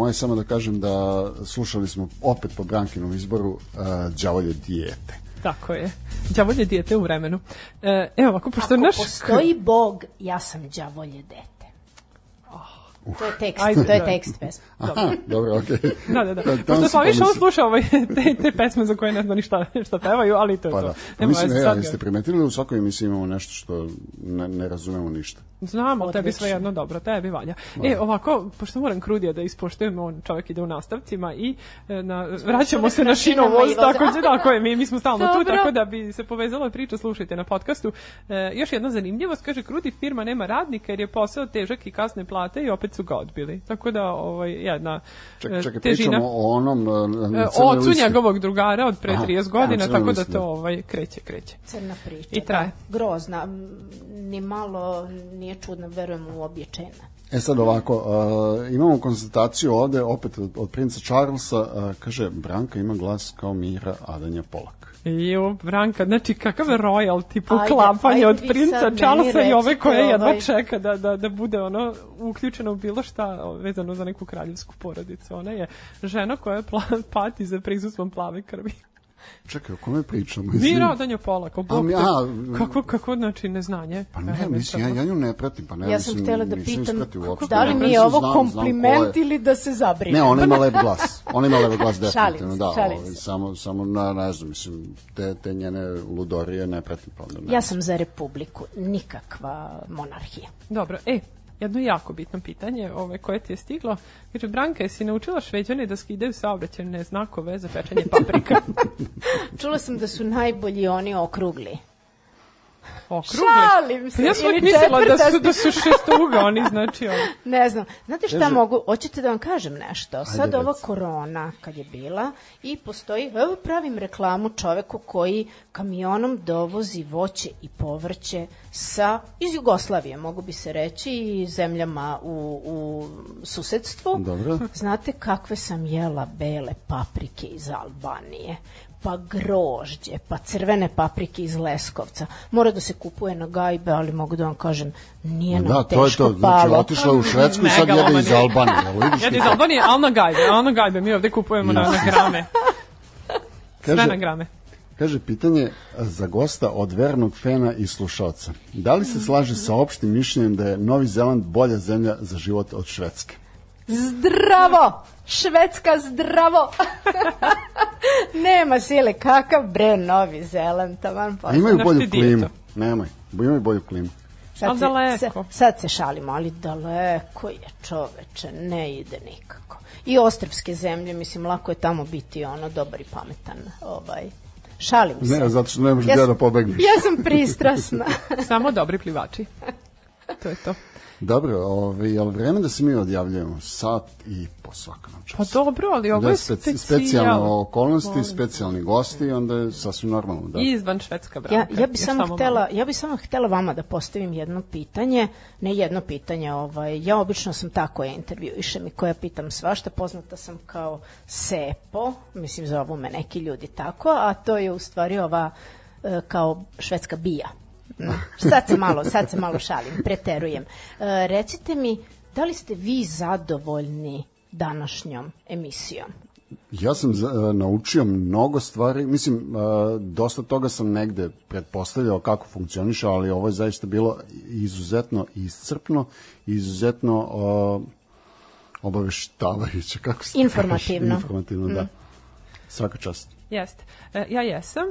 Moje samo da kažem da slušali smo opet po Brankinom izboru uh, Đavolje dijete. Tako je. Đavolje dijete u vremenu. E, evo ovako, pošto Ako naš... postoji Bog, ja sam đavolje dete. To je tekst, Ajde, to je da. tekst pesme. Aha, dobro, okej. [LAUGHS] Da, da, da. Tamo Pošto sam pa više on ovaj, te, te pesme za koje ne zna ni šta, šta pevaju, ali to je Pa to. da. Pa Nema mislim, veze, e, ali ga- ste primetili da u svakoj emisiji imamo nešto što ne, ne razumemo ništa. Znam, ali tebi sve jedno dobro, tebi valja. E, ovako, pošto moram krudija da ispoštujem, on čovjek ide u nastavcima i e, na, vraćamo se na šinovoz, tako, je, tako je, mi, mi smo stalno tu, tako da bi se povezala priča, slušajte na podcastu. E, još jedna zanimljivost, kaže, krudi firma nema radnika jer je posao težak i kasne plate i opet su ga odbili. Tako da, ovaj, jedna Čekaj, e, čekaj, težina. pričamo o onom uh, na E, crnoj ocu listi. njegovog drugara od pre Aha, 30 godina, tako da to da. ovaj, kreće, kreće. Crna priča. I traje. Da, grozna. Ni malo nije čudno, verujem u obječena. E sad ovako, uh, imamo konstataciju ovde opet od, od princa Charlesa, uh, kaže Branka ima glas kao Mira Adanja Polak. Jo, Branka, znači kakav je royalty Ajde, poklapanje ajde od princa Charlesa i ove koje jedva ovaj- čeka da, da, da bude ono uključena u bilo šta vezano za neku kraljevsku porodicu. Ona je žena koja pla, [LAUGHS] pati za prisustvom plave krvi. Čekaj, o kome pričamo? Mira Odanjo Polak, o Bog mi- a, kako, kako, znači, neznanje. Pa ne, mislim, ja, ja nju ne pratim, pa ne Ja sam htjela da pitam da li mi Ja je ovo znam- znam ko kompliment je. ili da se zabrinem. Ne, ona ima [LAUGHS] lep glas. Ona ima lep glas definitivno, da. šalim ovaj, se. samo, samo na, ne znam, mislim, te, te njene ludorije ne pratim, pa ne. Ja sam za republiku, nikakva monarhija. Dobro, e, jedno jako bitno pitanje ove, koje ti je stiglo. Kaže, Branka, jesi naučila šveđane da skidaju saobraćajne znakove za pečenje paprika? [LAUGHS] [LAUGHS] Čula sam da su najbolji oni okrugli. Okrugli? Šalim se, Pa ja sam mislila da su, da su šestouga, oni znači ovo. [LAUGHS] Ne znam. Znate šta mogu? Hoćete da vam kažem nešto? Sad ova korona kad je bila i postoji, evo pravim reklamu čoveku koji kamionom dovozi voće i povrće sa, iz Jugoslavije, mogu bi se reći, i zemljama u, u susedstvu. Dobro. Znate kakve sam jela bele paprike iz Albanije? Pa grožđe, pa crvene paprike iz Leskovca. Mora da se kupuje na gajbe, ali mogu da vam kažem, nije nam Da, teško to je to. Znači, palo. otišla je u Švedsku i sad jede iz Albanije. [LAUGHS] Jede iz? Albanije, ali na gajbe, ali na gajbe. Mi ovde kupujemo na, na grame. [LAUGHS] Sve Kaže- na grame. Kaže pitanje za gosta od vernog fena i slušalca. Da li se slaže sa opštim mišljenjem da je Novi Zeland bolja zemlja za život od Švedske? Zdravo! Švedska zdravo! [LAUGHS] Nema sile, kakav bre Novi Zeland, taman A posle. imaju bolju klimu. Nemoj, imaju bolju klimu. Sad Ali se- daleko. se- sad se šalimo, ali daleko je čoveče, ne ide nikako. I ostrvske zemlje, mislim, lako je tamo biti ono dobar i pametan. Ovaj. Šalim se. Ne, zato što ne možeš Ja da pobegneš. Ja sam pristrasna. Samo dobri plivači. To je to. Dobro, ovaj, je li vreme da se mi odjavljujemo? Sat i po svakom času. Pa dobro, ali ovo da, je speci- specijal. specijalne okolnosti, specijalni gosti, onda je sasvim normalno. Da. I izvan švedska branka. Ja, ja bi Još samo malo. htela, ja bi samo htela vama da postavim jedno pitanje, ne jedno pitanje, ovaj, ja obično sam tako je intervjuišem i koja pitam svašta, poznata sam kao Sepo, mislim zovu me neki ljudi tako, a to je u stvari ova e, kao švedska bija. Mm, [LAUGHS] Sad se malo, sad se malo šalim, preterujem. E, recite mi, da li ste vi zadovoljni današnjom emisijom? Ja sam za- e, naučio mnogo stvari, mislim, e, dosta toga sam negde pretpostavljao kako funkcioniše, ali ovo je zaista bilo izuzetno iscrpno, izuzetno e, obaveštavajuće, kako se Informativno. Kaže? Informativno, da. Svaka čast. Jeste. Ja jesam.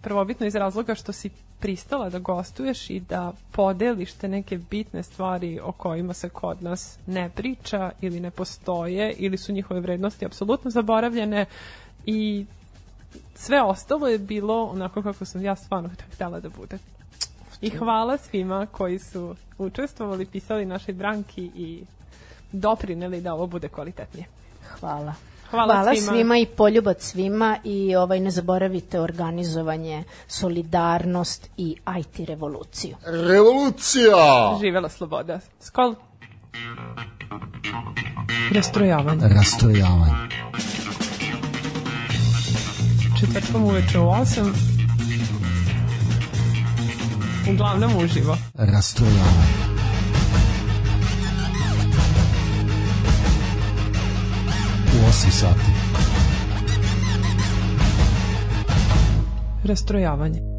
Prvobitno iz razloga što si pristala da gostuješ i da podeliš te neke bitne stvari o kojima se kod nas ne priča ili ne postoje ili su njihove vrednosti apsolutno zaboravljene i sve ostalo je bilo onako kako sam ja stvarno htjela da bude. I hvala svima koji su učestvovali, pisali našoj branki i doprineli da ovo bude kvalitetnije. Hvala. Hvala Hvala svima. svima. i poljubac svima i ovaj ne zaboravite organizovanje, solidarnost i IT revoluciju. Revolucija! Živela sloboda. Skol. Rastrojavanje. rastrojavanje, Četvrtkom uveče u 8. Uglavnom uživo. rastrojavanje, 8 sati. Rastrojavanje.